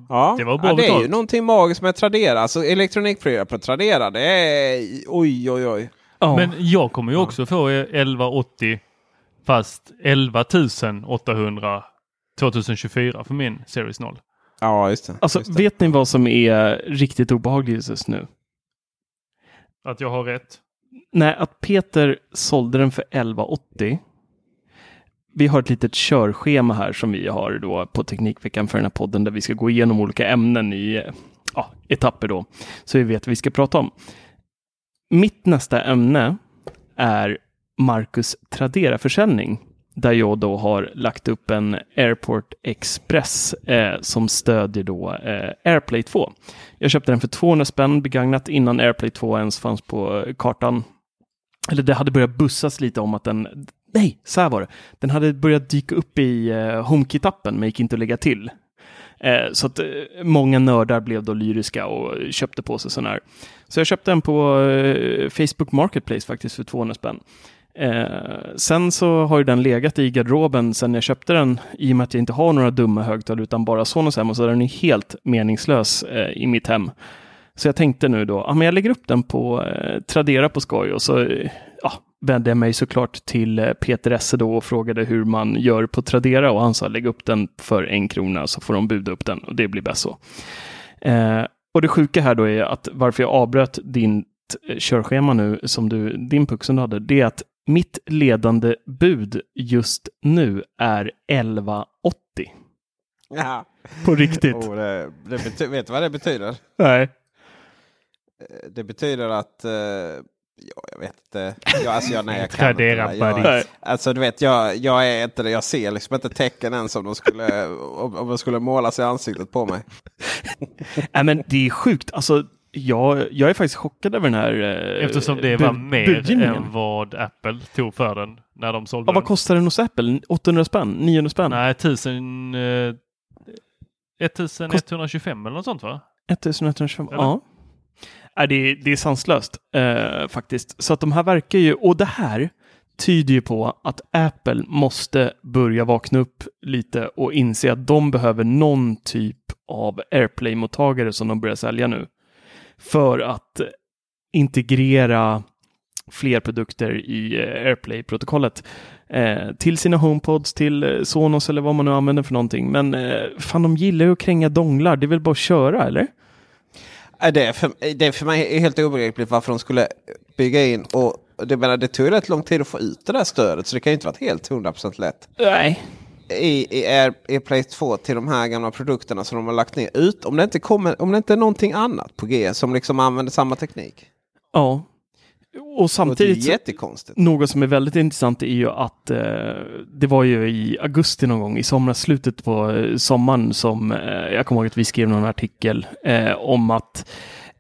Ja, det, var bra ja, det är ju någonting magiskt med Tradera. Alltså elektronikprylar på Tradera. Det är oj oj oj. Ja. Men jag kommer ju också få 1180 Fast 11 800 2024 för min Series 0. Ja, just det. Alltså, just det. vet ni vad som är riktigt obehagligt just nu? Att jag har rätt? Nej, att Peter sålde den för 1180. Vi har ett litet körschema här som vi har då på Teknikveckan för den här podden där vi ska gå igenom olika ämnen i ja, etapper då. Så vi vet vad vi ska prata om. Mitt nästa ämne är Marcus Tradera-försäljning där jag då har lagt upp en Airport Express eh, som stödjer då eh, AirPlay 2. Jag köpte den för 200 spänn begagnat innan AirPlay 2 ens fanns på eh, kartan. Eller det hade börjat bussas lite om att den, nej, så här var det. Den hade börjat dyka upp i eh, HomeKit-appen men gick inte att lägga till. Eh, så att eh, många nördar blev då lyriska och köpte på sig sån här. Så jag köpte den på eh, Facebook Marketplace faktiskt för 200 spänn. Eh, sen så har ju den legat i garderoben sen jag köpte den i och med att jag inte har några dumma högtalare utan bara Sonos hem och så den är helt meningslös eh, i mitt hem. Så jag tänkte nu då, ja men jag lägger upp den på eh, Tradera på skoj och så eh, ja, vände jag mig såklart till eh, Peter Esse då och frågade hur man gör på Tradera och han sa lägg upp den för en krona så får de buda upp den och det blir bäst så. Eh, och det sjuka här då är att varför jag avbröt din eh, körschema nu som du, din puck som du hade, det är att mitt ledande bud just nu är 1180. Ja. På riktigt. Oh, det, det vet du vad det betyder? Nej. Eh, det betyder att uh, Ja, jag vet inte. Jag, alltså, jag, nej, jag kan inte. Jag, alltså, du vet, jag, jag är inte. Jag ser liksom inte tecken ens om de skulle, om, om de skulle måla sig ansiktet på mig. Nej, men det är sjukt. Alltså, jag, jag är faktiskt chockad över den här eh, Eftersom det var mer än vad Apple tog för den när de sålde ja, Vad kostar den hos Apple? 800 spänn? 900 spänn? Nej, 1000, eh, 1125 eller något sånt va? 1125, eller? ja. Nej, det, är, det är sanslöst eh, faktiskt. Så att de här verkar ju, och det här tyder ju på att Apple måste börja vakna upp lite och inse att de behöver någon typ av AirPlay-mottagare som de börjar sälja nu för att integrera fler produkter i eh, AirPlay-protokollet eh, till sina HomePods, till eh, Sonos eller vad man nu använder för någonting. Men eh, fan, de gillar ju att kränga donglar. Det är väl bara att köra, eller? Det är för, det är för mig helt obegripligt varför de skulle bygga in och det, menar, det tog rätt lång tid att få ut det där stödet så det kan ju inte varit helt 100% lätt. Nej, i, i AirPlay 2 till de här gamla produkterna som de har lagt ner. Ut, om, det inte kommer, om det inte är någonting annat på G som liksom använder samma teknik. Ja. Och samtidigt, det är jättekonstigt. något som är väldigt intressant är ju att eh, det var ju i augusti någon gång, i somras, slutet på eh, sommaren, som eh, jag kommer ihåg att vi skrev någon artikel eh, om att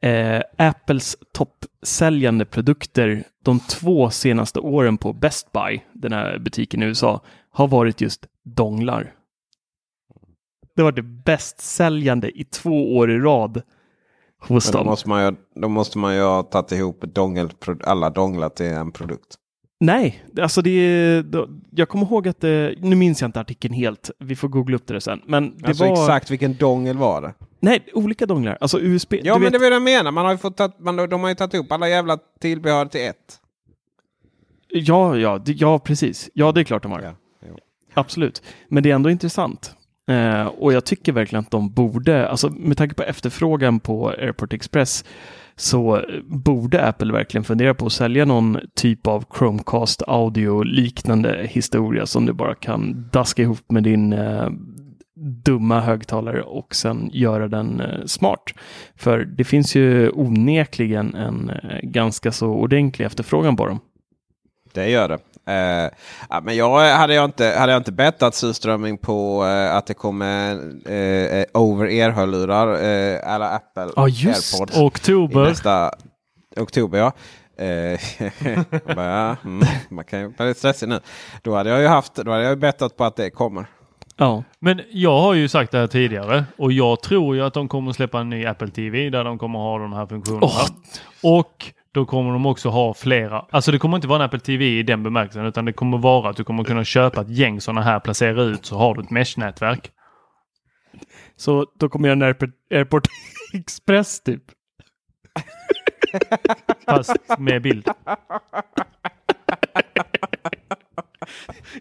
eh, Apples toppsäljande produkter de två senaste åren på Best Buy, den här butiken i USA, har varit just donglar. Det var det bäst säljande i två år i rad hos Men dem. Då måste man ju, då måste man ju ha tagit ihop dongel, alla donglar till en produkt. Nej, alltså det är, jag kommer ihåg att det, nu minns jag inte artikeln helt, vi får googla upp det sen. Men det alltså var... exakt vilken dongel var det? Nej, olika donglar, alltså USB. Ja men vet... det är det jag menar, man har ju fått ta, man, de har ju tagit upp alla jävla tillbehör till ett. Ja, ja, ja, precis. Ja, det är klart de har. Ja. Absolut. Men det är ändå intressant. Eh, och jag tycker verkligen att de borde, alltså med tanke på efterfrågan på Airport Express så borde Apple verkligen fundera på att sälja någon typ av Chromecast audio liknande historia som du bara kan daska ihop med din eh, dumma högtalare och sen göra den eh, smart. För det finns ju onekligen en eh, ganska så ordentlig efterfrågan på dem. Det gör det. Eh, men jag hade jag inte, hade jag inte bettat surströmming på eh, att det kommer eh, over-ear-hörlurar eh, eller Apple Ja, just AirPods i Oktober. nästa oktober. Ja. Eh, bara, mm, man kan ju bli stressig nu. Då hade jag ju haft, då hade jag bettat på att det kommer. Ja, Men jag har ju sagt det här tidigare och jag tror ju att de kommer släppa en ny Apple TV där de kommer ha de här funktionerna. Åh. Och då kommer de också ha flera. Alltså det kommer inte vara en Apple TV i den bemärkelsen utan det kommer vara att du kommer kunna köpa ett gäng sådana här, placera ut så har du ett mesh-nätverk. så då kommer jag en Airport, Airport Express typ. Fast med bild.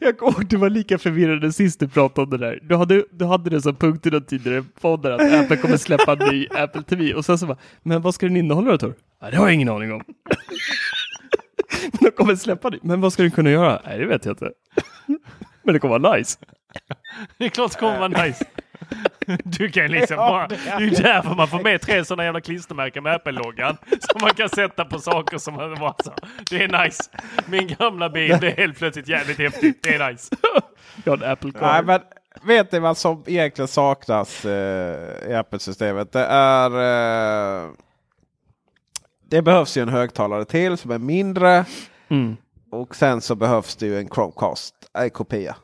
Jag kommer ihåg du var lika förvirrad sist du pratade om det där. Du hade, du hade det som punkt i den tidigare podden att Apple kommer släppa en ny Apple TV och sen så bara, men vad ska den innehålla då Tor? Ja, det har jag ingen aning om. men de kommer släppa det. Men vad ska den kunna göra? Nej, det vet jag inte. men det kommer vara nice. Det är klart det kommer vara nice. Du kan liksom bara, det är ju därför man får med tre sådana jävla klistermärken med Apple-loggan. Som man kan sätta på saker som man bara så. Det är nice. Min gamla bil, det är helt plötsligt jävligt häftigt. Det är nice. Jag har en Apple Car. Nej, men vet ni vad som egentligen saknas eh, i Apple-systemet? Det är... Eh, det behövs ju en högtalare till som är mindre. Mm. Och sen så behövs det ju en Chromecast, en kopia.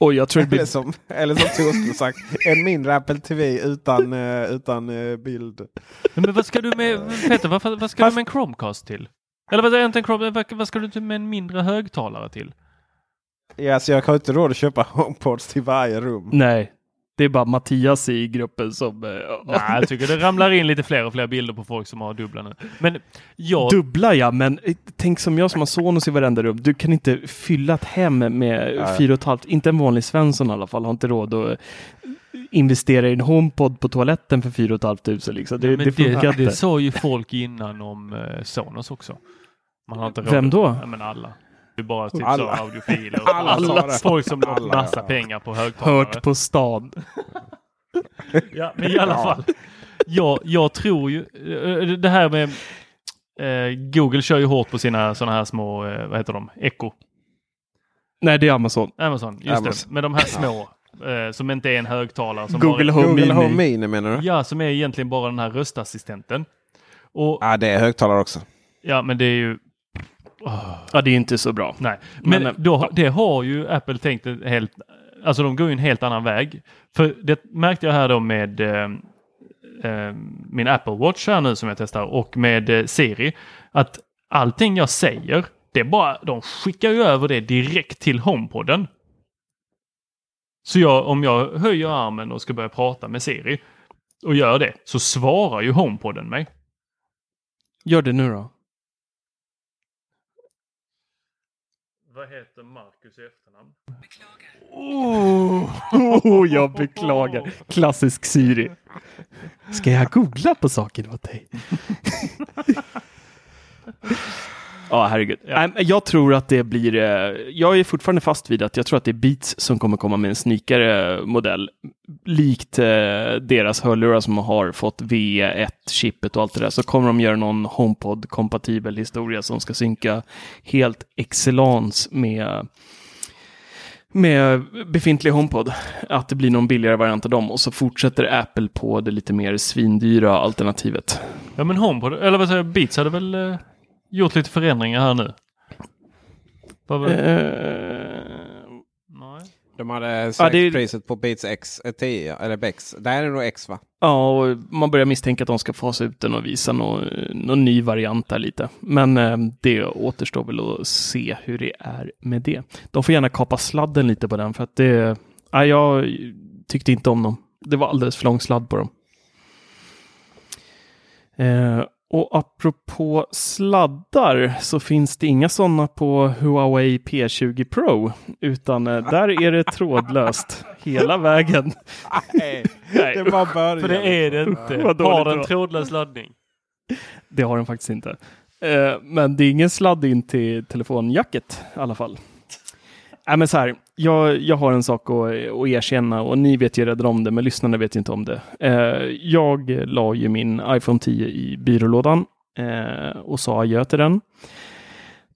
Och jag tror det Eller som, eller som Tor skulle sagt, en mindre Apple TV utan, eh, utan eh, bild. Men vad ska du med, Peter, vad, vad ska du med en Chromecast till? Eller vad, är inte en Chrome, vad, vad ska du med en mindre högtalare till? Ja, så jag har inte råd att köpa HomePods till varje rum. Nej, det är bara Mattias i gruppen som... eh, Nej, jag tycker det ramlar in lite fler och fler bilder på folk som har dubbla nu. Men jag, Dubbla ja, men eh, tänk som jag som har Sonos i varenda rum. Du kan inte fylla ett hem med Ja. fyra och ett halvt, inte en vanlig Svensson i alla fall, har inte råd att eh, investera i en HomePod på toaletten för fyra och ett halvt tusen. Liksom. Det, det det, funkar det, inte. sa ju folk innan om eh, Sonos också. Man har inte råd. Vem då? Ja, men alla. Är bara typ Alla. så audiofiler. och Alla sa det. Folk som har Alla, massa ja. pengar på högtalare. Hört på stan. Ja, men i alla Ja. fall. Jag, jag tror ju, eh, det här med eh, Google kör ju hårt på sina sådana här små, eh, vad heter de, Echo. Nej, det är Amazon. Amazon, just Amazon. det. Men de här små, eh, som inte är en högtalare. Som Google bara, Home Google Mini. Home Mini menar du? Ja, som är egentligen bara den här röstassistenten. Och Ja, det är högtalare också. ja, men det är ju, Ja, det är inte så bra. nej. Men, Men, eh, då, det har ju Apple tänkt helt, alltså de går ju en helt annan väg. För det märkte jag här då med eh, eh, min Apple Watch här nu som jag testar och med eh, Siri. Att allting jag säger, det är bara, de skickar ju över det direkt till HomePodden. Så jag, om jag höjer armen och ska börja prata med Siri och gör det så svarar ju HomePodden mig. Gör det nu då. Vad heter Marcus i efternamn? Oh, jag beklagar. Klassisk Siri. Ska jag googla på saker åt dig? Ja, herregud. Men Jag tror att det blir, eh, jag är fortfarande fast vid att jag tror att det är Beats som kommer komma med en snikare modell. Likt eh, deras hörlurar som har fått V1-chippet och allt det där, så kommer de göra någon HomePod-kompatibel historia som ska synka helt excellence med med befintlig HomePod. Att det blir någon billigare variant av dem och så fortsätter Apple på det lite mer svindyra alternativet. Ja men HomePod, eller vad säger jag, Beats hade väl eh, gjort lite förändringar här nu? Eh, Nej. De hade sänkt Ja, det priset på Beats X, eh, 10, eller Bex. Det här är nog X va? Ja, och man börjar misstänka att de ska fasa ut den och visa någon, någon ny variant där lite. Men eh, det återstår väl att se hur det är med det. De får gärna kapa sladden lite på den för att det, ja, jag tyckte inte om dem. Det var alldeles för lång sladd på dem. Eh, och apropå sladdar så finns det inga sådana på Huawei P20 Pro. Utan eh, där är det trådlöst hela vägen. Nej, Nej, det var början. För det är det inte. Har det den trådlös laddning? Det har den faktiskt inte. Eh, men det är ingen sladd in till telefonjacket i alla fall. Nej, men så här, jag, jag har en sak att, att erkänna och ni vet ju redan om det, men lyssnarna vet inte om det. Eh, jag la ju min iPhone 10 i byrålådan eh, och sa adjö till den.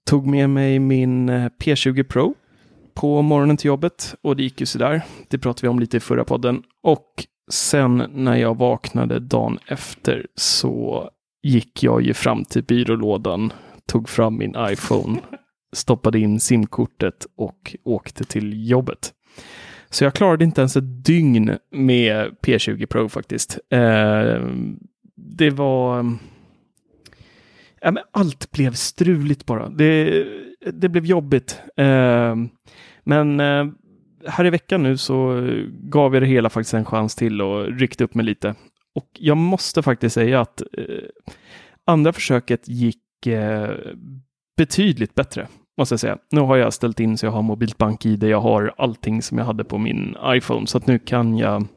Tog med mig min eh, P20 Pro på morgonen till jobbet och det gick ju sådär. Det pratade vi om lite i förra podden. Och sen när jag vaknade dagen efter så gick jag ju fram till byrålådan, tog fram min iPhone, stoppade in simkortet och åkte till jobbet. Så jag klarade inte ens ett dygn med P20 Pro faktiskt. Eh, det var... Ja, men allt blev struligt bara. Det, det blev jobbigt. Eh, men eh, här i veckan nu så gav jag det hela faktiskt en chans till och ryckte upp mig lite. Och jag måste faktiskt säga att eh, andra försöket gick eh, betydligt bättre. Måste jag säga. Nu har jag ställt in så jag har mobilt bank-id. Jag har allting som jag hade på min iPhone. Så att nu kan jag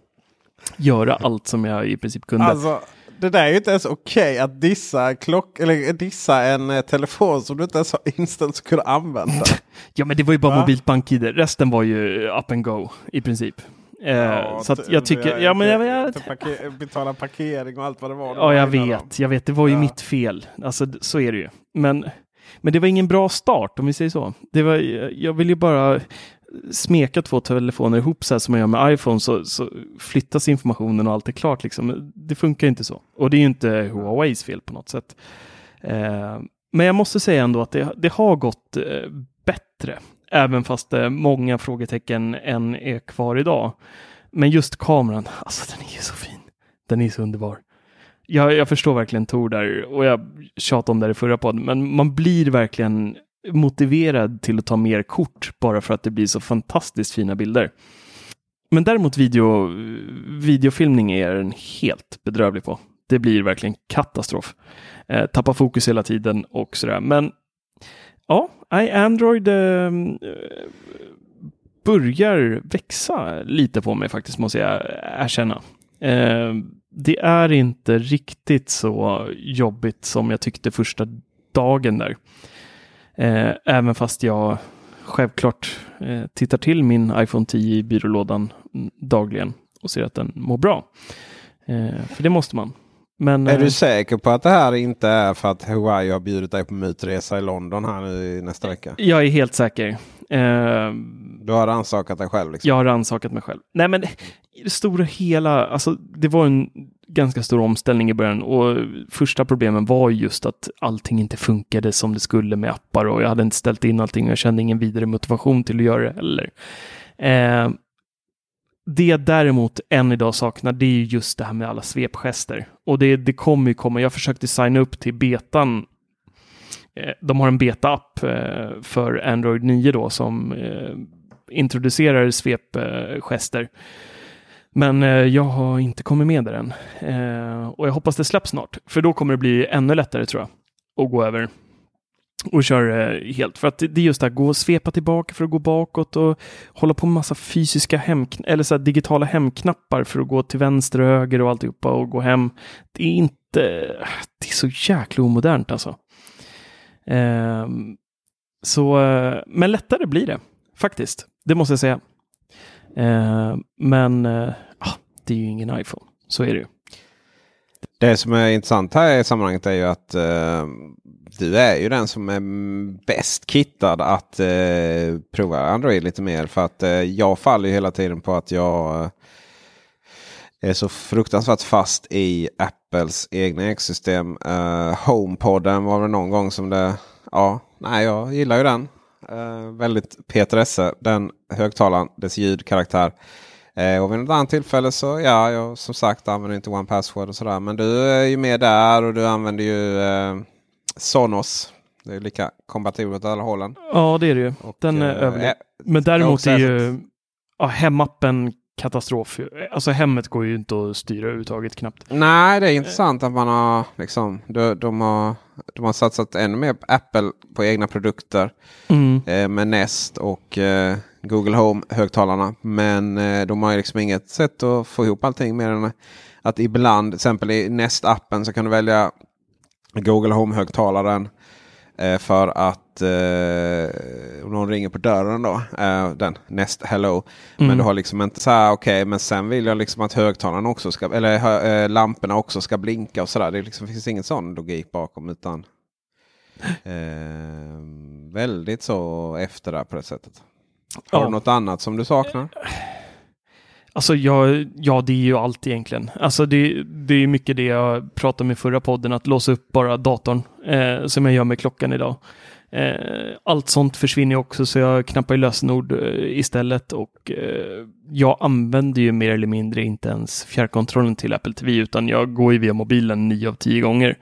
göra allt som jag i princip kunde. Alltså, det där är ju inte ens okej att dissa, klock, eller dissa en eh, telefon som du inte ens har inställt så kunna använda. ja, men det var ju bara Va? mobilt bank-id. Resten var ju up and go i princip. Eh, så att t- jag tycker, ja men jag, jag, parker, betala parkering och allt vad det var. Ja, jag vet. Jag vet, det var ju Ja. mitt fel. Alltså, så är det ju. Men, men det var ingen bra start, om vi säger så. Det var, jag vill ju bara smeka två telefoner ihop så här som man gör med iPhone så, så flyttas informationen och allt är klart. Liksom. Det funkar inte så. Och det är ju inte Huaweis fel på något sätt. Eh, men jag måste säga ändå att det, det har gått eh, bättre. Även fast eh, många frågetecken än är kvar idag. Men just kameran, alltså den är ju så fin. Den är så underbar. Jag, jag förstår verkligen Tor där och jag tjatade om det i förra podden, men man blir verkligen motiverad till att ta mer kort bara för att det blir så fantastiskt fina bilder. Men däremot video, videofilmning är den helt bedrövlig på. Det blir verkligen katastrof. Eh, tappar fokus hela tiden och sådär. Men ja, Android eh, börjar växa lite på mig faktiskt, måste jag erkänna. Eh, det är inte riktigt så jobbigt som jag tyckte första dagen där. Eh, även fast jag självklart eh, tittar till min iPhone 10 i byrålådan mm, dagligen och ser att den mår bra. Eh, för det måste man. Men, Är eh, du säker på att det här inte är för att Huawei har bjudit dig på mutresa i London här nu nästa vecka? jag är helt säker. Eh, Du har rannsakat dig själv? Liksom. Jag har rannsakat mig själv. Nej, men i det stora hela, alltså det var en ganska stor omställning i början och första problemen var just att allting inte funkade som det skulle med appar och jag hade inte ställt in allting och jag kände ingen vidare motivation till att göra det heller. Eh, det jag däremot än idag saknar, det är just det här med alla svepgester. Och det, det kommer ju komma. Jag försökte signa upp till betan eh, De har en beta-app eh, för Android 9 då som eh, introducerar svepgester. Men jag har inte kommit med där än. Och jag hoppas det släpps snart, för då kommer det bli ännu lättare tror jag att gå över och kör eh, helt. För att det är just det här, gå och svepa tillbaka för att gå bakåt och hålla på med massa fysiska hem, eller så här digitala hemknappar för att gå till vänster och höger och alltihopa och gå hem. Det är inte, det är så jäkla omodernt alltså. Ehm, så, eh, men lättare blir det faktiskt. Det måste jag säga. Ehm, men eh, ah, det är ju ingen iPhone. Så är det ju. Det som är intressant här i sammanhanget är ju att eh, du är ju den som är bäst kittad att eh, prova Android lite mer. För att eh, jag faller ju hela tiden på att jag eh, är så fruktansvärt fast i Apples egna ekosystem. Uh, HomePodden var det någon gång som det... Ja, nej jag gillar ju den. Eh, väldigt Peter Esse, den högtalaren, dess ljudkaraktär. Eh, och vid något annat tillfälle så ja, jag som sagt använder inte One Password och sådär. Men du är ju med där och du använder ju eh, Sonos. Det är lika kompatibelt åt alla hållen. Ja, det är det ju. Och, Den är eh, överlevd. eh, Men däremot är ju ja, hemappen katastrof. Alltså hemmet går ju inte att styra överhuvudtaget knappt. Nej, det är intressant att man har, liksom, de, de har, de har satsat ännu mer på Apple på egna produkter. Mm. eh, med Nest och eh, Google Home-högtalarna. Men eh, de har ju liksom inget sätt att få ihop allting mer än att ibland, till exempel i Nest-appen så kan du välja Google Home-högtalaren eh, för att eh, om någon ringer på dörren då, eh, den Nest Hello. Men Mm. du har liksom inte så här okej, men sen vill jag liksom att högtalarna också ska, eller hö- eh, lamporna också ska blinka och sådär. Det liksom, finns ingen sån logik bakom utan Eh, väldigt så efter där på det sättet. Har Ja. du något annat som du saknar? Alltså ja, ja, det är ju allt egentligen. Alltså det, det är mycket det jag pratade om i förra podden, att låsa upp bara datorn eh, som jag gör med klockan idag. Eh, allt sånt försvinner ju också så jag knappar i lösenord eh, istället och eh, jag använder ju mer eller mindre inte ens fjärrkontrollen till Apple TV utan jag går ju via mobilen nio av tio gånger.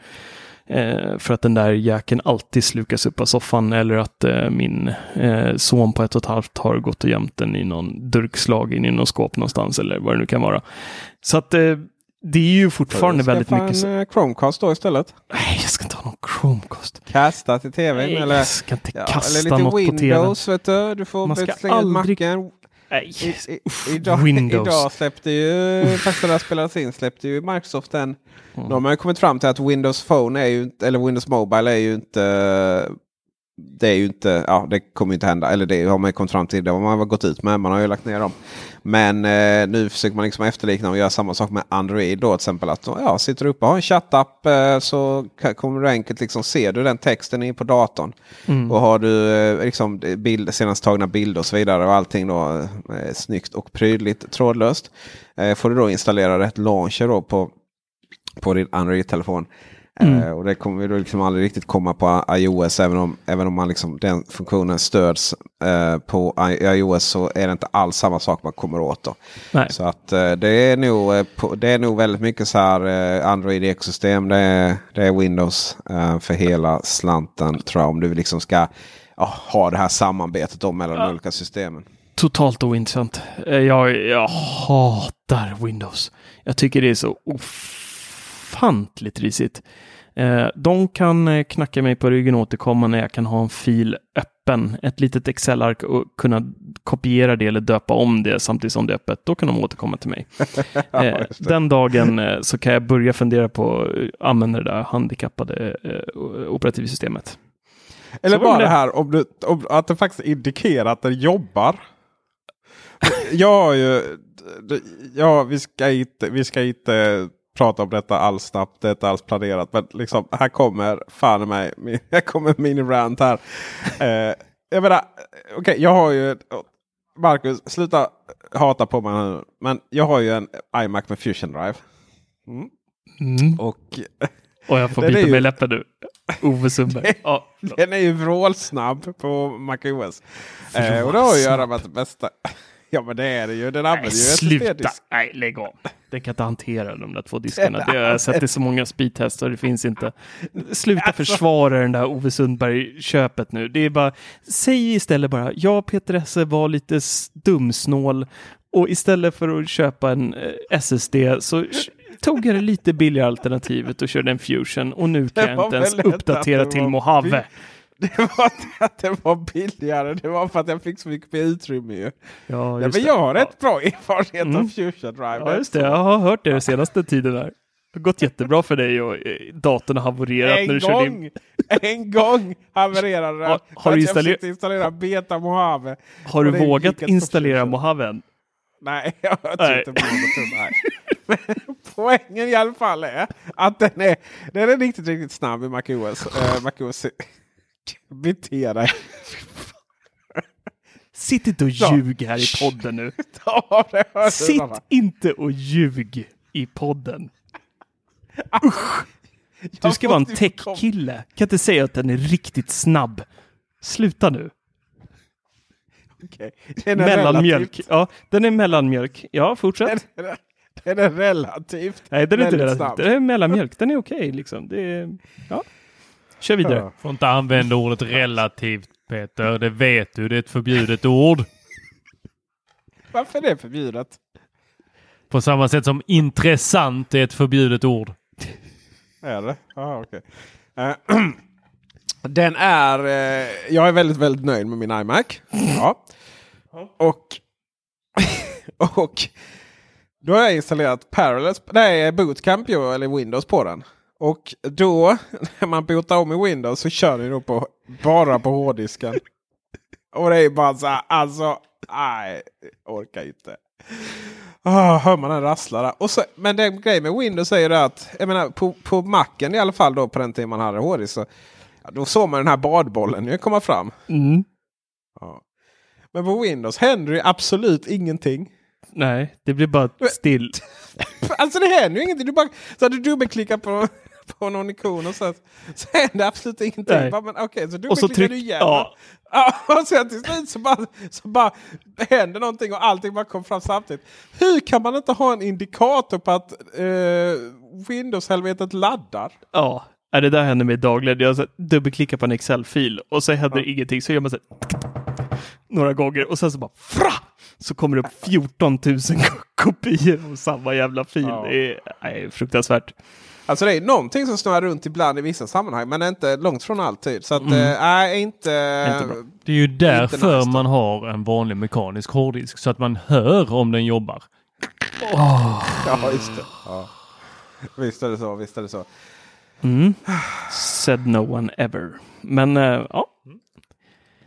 Eh, för att den där jäkeln alltid slukas upp av soffan eller att eh, min eh, son på ett och ett halvt har gått och gömt den i någon durkslag in i någon skåp någonstans eller vad det nu kan vara. Så att eh, det är ju fortfarande väldigt mycket. Så... en eh, Chromecast då istället. Nej, jag ska inte ha någon Chromecast. Kasta till tvn Nej, eller, jag ska inte ja, kasta eller lite något på tv. Windows. Vet du. du får Man ska aldrig- macken. Nej, I, i, idag, Windows. idag släppte ju, fast det där spelades in, släppte ju Microsoft en. Mm. De har ju kommit fram till att Windows Phone är ju eller Windows Mobile är ju inte det är ju inte, ja det kommer inte hända. Eller det har man ju kommit fram till. Det har man gått ut med. Man har ju lagt ner dem. Men eh, nu försöker man liksom efterlikna och göra samma sak med Android. Då, till exempel att ja, sitter du uppe och har en chattapp eh, så kommer du enkelt liksom ser du den texten in på datorn. Mm. Och har du eh, liksom bild, senast tagna bilder och så vidare och allting då eh, snyggt och prydligt trådlöst. Eh, får du då installera rätt launcher då på, på din Android-telefon. Mm. Eh, och det kommer då liksom aldrig riktigt komma på iOS även om, även om man liksom, den funktionen stöds eh, på iOS så är det inte alls samma sak man kommer åt. Då. Nej. Så att eh, det, är nog, eh, det är nog väldigt mycket så här eh, Android-ekosystem. Det är, det är Windows eh, för hela slanten tror jag. Om du liksom ska ja, ha det här samarbetet då mellan de olika systemen. Totalt ointressant. Jag, jag hatar Windows. Jag tycker det är så ofantligt risigt. Eh, De kan eh, knacka mig på ryggen och återkomma när jag kan ha en fil öppen. Ett litet Excel-ark och kunna kopiera det eller döpa om det samtidigt som det är öppet. Då kan de återkomma till mig. Eh. Den dagen så kan jag börja fundera på att använda det där handikappade operativsystemet. Eller bara det. det här om du, om, att det faktiskt indikerar att den jobbar. Jag har ju... Ja, vi ska inte, vi ska inte prata om detta alls snabbt. Det är inte alls planerat. Men liksom, här kommer fan i mig. Här kommer min rant här. Eh, jag menar, okej, jag har ju... Marcus, sluta hata på mig nu. Men jag har ju en iMac med Fusion Drive. Mm. Och Och jag får bita mig i läppen nu. Ove Sundberg. Ja, Den är ju vrålsnabb på MacOS. Eh, och det har ju att göra med att bästa... Ja men det är det ju. Den Nej, använder ju sluta! Nej, lägg av. Den kan inte hantera de där två diskarna. Det har jag sett i så många speedtester. Det finns inte. Sluta Alltså- försvara den där Ove Sundberg-köpet nu. Det är bara, säg istället bara, ja Peter Esse var lite dumsnål och istället för att köpa en eh, SSD så tog jag det lite billigare alternativet och körde en Fusion och nu kan jag inte ens uppdatera till Mojave. Det var inte att det var billigare. Det var för att jag fick så mycket mer utrymme ju. Ja, Ja, men jag har rätt bra erfarenhet Mm. av Fusion Drive. Ja, just det. Jag har hört det den senaste tiden. Här. Det har gått jättebra för dig och eh, datorn har havererat när En du körde in. gång! En gång havererade den. Har- har du jag installer- försökte installera Beta Mojave. Har du vågat installera. Mojave? Nej, jag har inte. Nej. Men poängen i alla fall är att den är, den är riktigt, riktigt snabb i MacOS. Uh, MacOS Bete dig. Sitt inte och ljug här i podden nu. Sitt inte och ljug i podden. Usch! Du ska vara en tech-kille. Kan inte säga att den är riktigt snabb. Sluta nu. Okej. Den Mellanmjölk. Ja, den är mellanmjölk. Ja, fortsätt. Den är, den är relativt. Nej, den är inte relativt. snabb. Den är mellanmjölk. Den är okej liksom. Det är... Ja. Kör vidare. Ja. Får inte använda ordet relativt Peter. Det vet du. Det är ett förbjudet ord. Varför är det förbjudet? På samma sätt som intressant är ett förbjudet ord. Är det? Aha, okay. Eh, den är... eh, jag är väldigt, väldigt nöjd med min iMac. Ja. Och... och då har jag installerat Parallels, nej, Bootcamp ju, eller Windows på den. Och då, när man bootar om i Windows så kör ni då på, bara på hårddisken. Och det är bara så här, alltså, nej, orkar inte. Oh, hör man den rassla där. Och så, men den grejen med Windows är ju det att, jag menar på, på Macen i alla fall då på den tiden man hade hårddisk. Så, ja, då såg man den här badbollen ju komma fram. Mm. Ja. Men på Windows händer ju absolut ingenting. Nej, det blir bara still. Alltså det händer ju ingenting. Du, bara, så du dubbelklickar på, på någon ikon och så, så händer absolut ingenting. Nej. Bara, men, okej, så Och så tryck... du igen. Ja. Ja, och sen till slut så bara, så bara händer någonting och allting bara kommer fram samtidigt. Hur kan man inte ha en indikator på att eh, Windows-helvetet laddar? Ja, Ja, det där händer mig dagligen. Jag så dubbelklickar på en Excel-fil och så händer ingenting. Så gör man så några gånger och sen så bara fra! Så kommer det upp 14 000 kopior av samma jävla fil. Ja. Det är nej, fruktansvärt. Alltså det är någonting som snurrar runt ibland i vissa sammanhang men inte långt från alltid. Så att Mm. nej, inte... Inte bra. Det är ju därför nice man har en vanlig mekanisk hårddisk. Så att man hör om den jobbar. Ja, just det. Ja. Visst är det så, visst är det så. Mm. Said no one ever. Men eh, ja,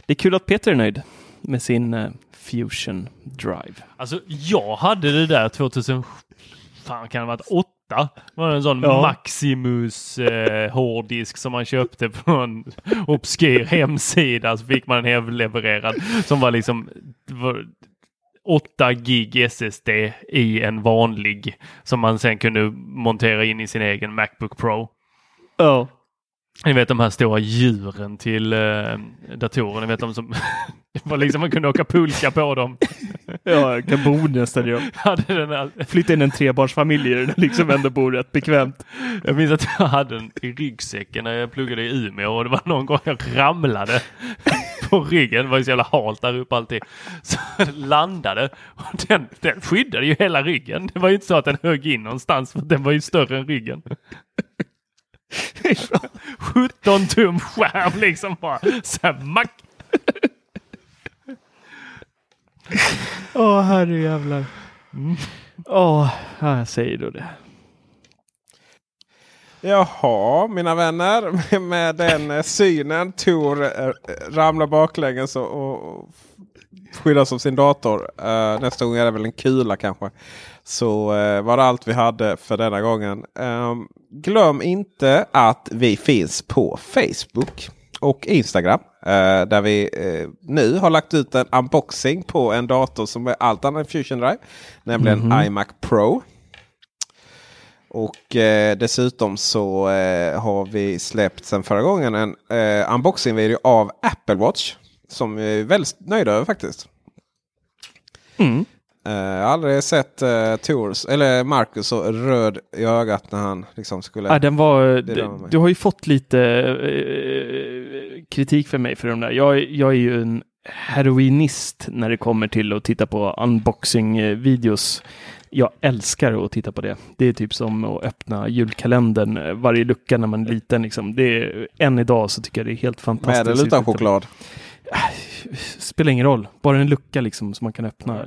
det är kul att Peter är nöjd med sin eh, Fusion Drive. Alltså jag hade det där 2000, fan kan det ha varit åtta? Var det en sån Ja. Maximus eh, hårddisk som man köpte på en obskyr hemsida så fick man en hemlevererad som var liksom var 8 gig SSD i en vanlig som man sen kunde montera in i sin egen Macbook Pro. Ja. Ni vet de här stora djuren till eh, datorer. Ni vet de som var liksom man kunde åka pulka på dem. Ja, jag kan bo nästan i. Hade den här, Flytta in en trebarnsfamilj där det liksom ändå bor rätt bekvämt. jag minns att jag hade den i ryggsäcken när jag pluggade i Umeå och det var någon gång jag ramlade på ryggen. Det var ju så jävla halt där uppe alltid. Så jag landade och den, den skyddade ju hela ryggen. Det var ju inte så att den högg in någonstans för den var ju större än ryggen. 17 tum skärm liksom bara. Så här, mack. Åh, herrejävlar. Åh, ja, jag säger då det. Jaha, mina vänner. Med den eh, synen. Tor eh, ramlar baklänges och, och, skyddas av sin dator. Eh, nästa gång är det väl en kula kanske. Så eh, var det allt vi hade för denna gången. Ehm, glöm inte att vi finns på Facebook och Instagram. Eh, där vi eh, nu har lagt ut en unboxing på en dator som är allt annat än Fusion Drive. Nämligen iMac Pro. Och eh, dessutom så eh, har vi släppt sen förra gången en eh, unboxing-video av Apple Watch. Som vi är väldigt nöjda över faktiskt. Mm. Eh, jag har aldrig sett eh, Tors, eller Marcus så röd i ögat när han liksom skulle... Ja, den var, du, har ju fått lite eh, kritik för mig för de där. Jag, jag är ju en heroinist när det kommer till att titta på unboxing-videos. Jag älskar att titta på det. Det är typ som att öppna julkalendern eh, varje lucka när man är liten. Liksom. Det är, än idag så tycker jag det är helt fantastiskt. med eller utan choklad? Spelar ingen roll. Bara en lucka liksom som man kan öppna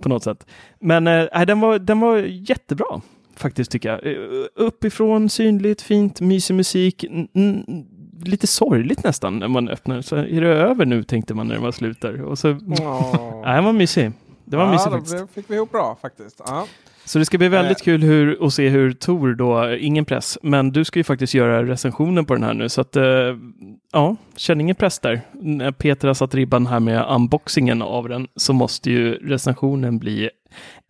på något sätt. Men eh, den, var, den var jättebra faktiskt tycker jag. Eh, Uppifrån, synligt, fint, mysig musik. N- lite sorgligt nästan när man öppnar. Så är det över nu tänkte man när man slutar. Och så, Åh. nej, den var mysig. Det var ja, mysigt faktiskt. blev- fick vi ihop bra faktiskt. Ja. Så det ska bli väldigt Eh. kul hur, att se hur Tor då, ingen press, men du ska ju faktiskt göra recensionen på den här nu. Så att, eh, ja, känn ingen press där. När Peter har satt ribban här med unboxingen av den så måste ju recensionen bli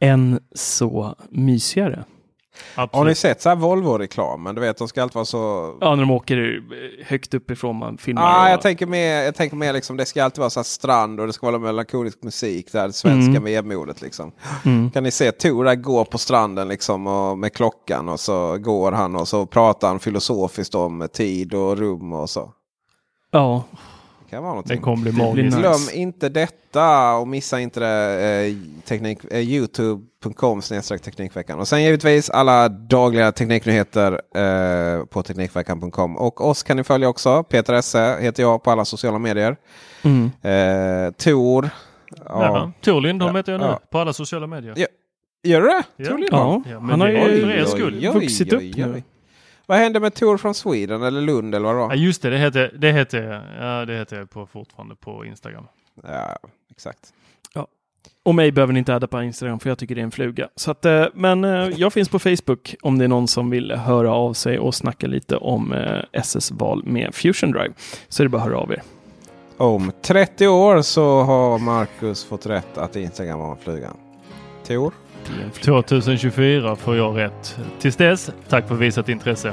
än så mysigare. Har ni Absolut. sett så här Volvo-reklamen? Du vet, de ska alltid vara så... Ja, när de åker högt uppifrån man filmar. Ah, och- jag tänker mer, jag tänker mer liksom, det ska alltid vara så här strand och det ska vara melankolisk musik. Det här svenska Mm. vemodet liksom. Mm. Kan ni se Tor där gå på stranden liksom och med klockan och så går han och så pratar han filosofiskt om tid och rum och så. Ja, Kan vara någonting. Den kommer bli Det blir magisk. nice. Glöm inte detta och missa inte det. Eh, teknik, eh, Youtube.com snedstreck Teknikveckan. Och sen givetvis alla dagliga tekniknyheter eh, på Teknikveckan.com. Och oss kan ni följa också. Peter Esse heter jag på alla sociala medier. Mm. Eh, Tor. Ja. Tor Lindholm Ja. heter jag nu Ja. på alla sociala medier. Ja. Gör du det? Ja. Tor Lindholm? Ja, Ja, men han har det ju för er skull. vuxit upp nu. Vad hände med Tor från Sweden eller Lund eller vad det Ja, var? just det, det heter, det heter, ja, det heter jag på, fortfarande på Instagram. Ja, exakt. Och mig behöver ni inte adda på Instagram för jag tycker det är en fluga. Så att, eh, men eh, jag finns på Facebook om det är någon som vill höra av sig och snacka lite om eh, SS-val med Fusion Drive. Så är det bara att höra av er. Om 30 år så har Marcus fått rätt att Instagram var en fluga. Tor? 2024 får jag rätt. Tills dess, tack för visat intresse.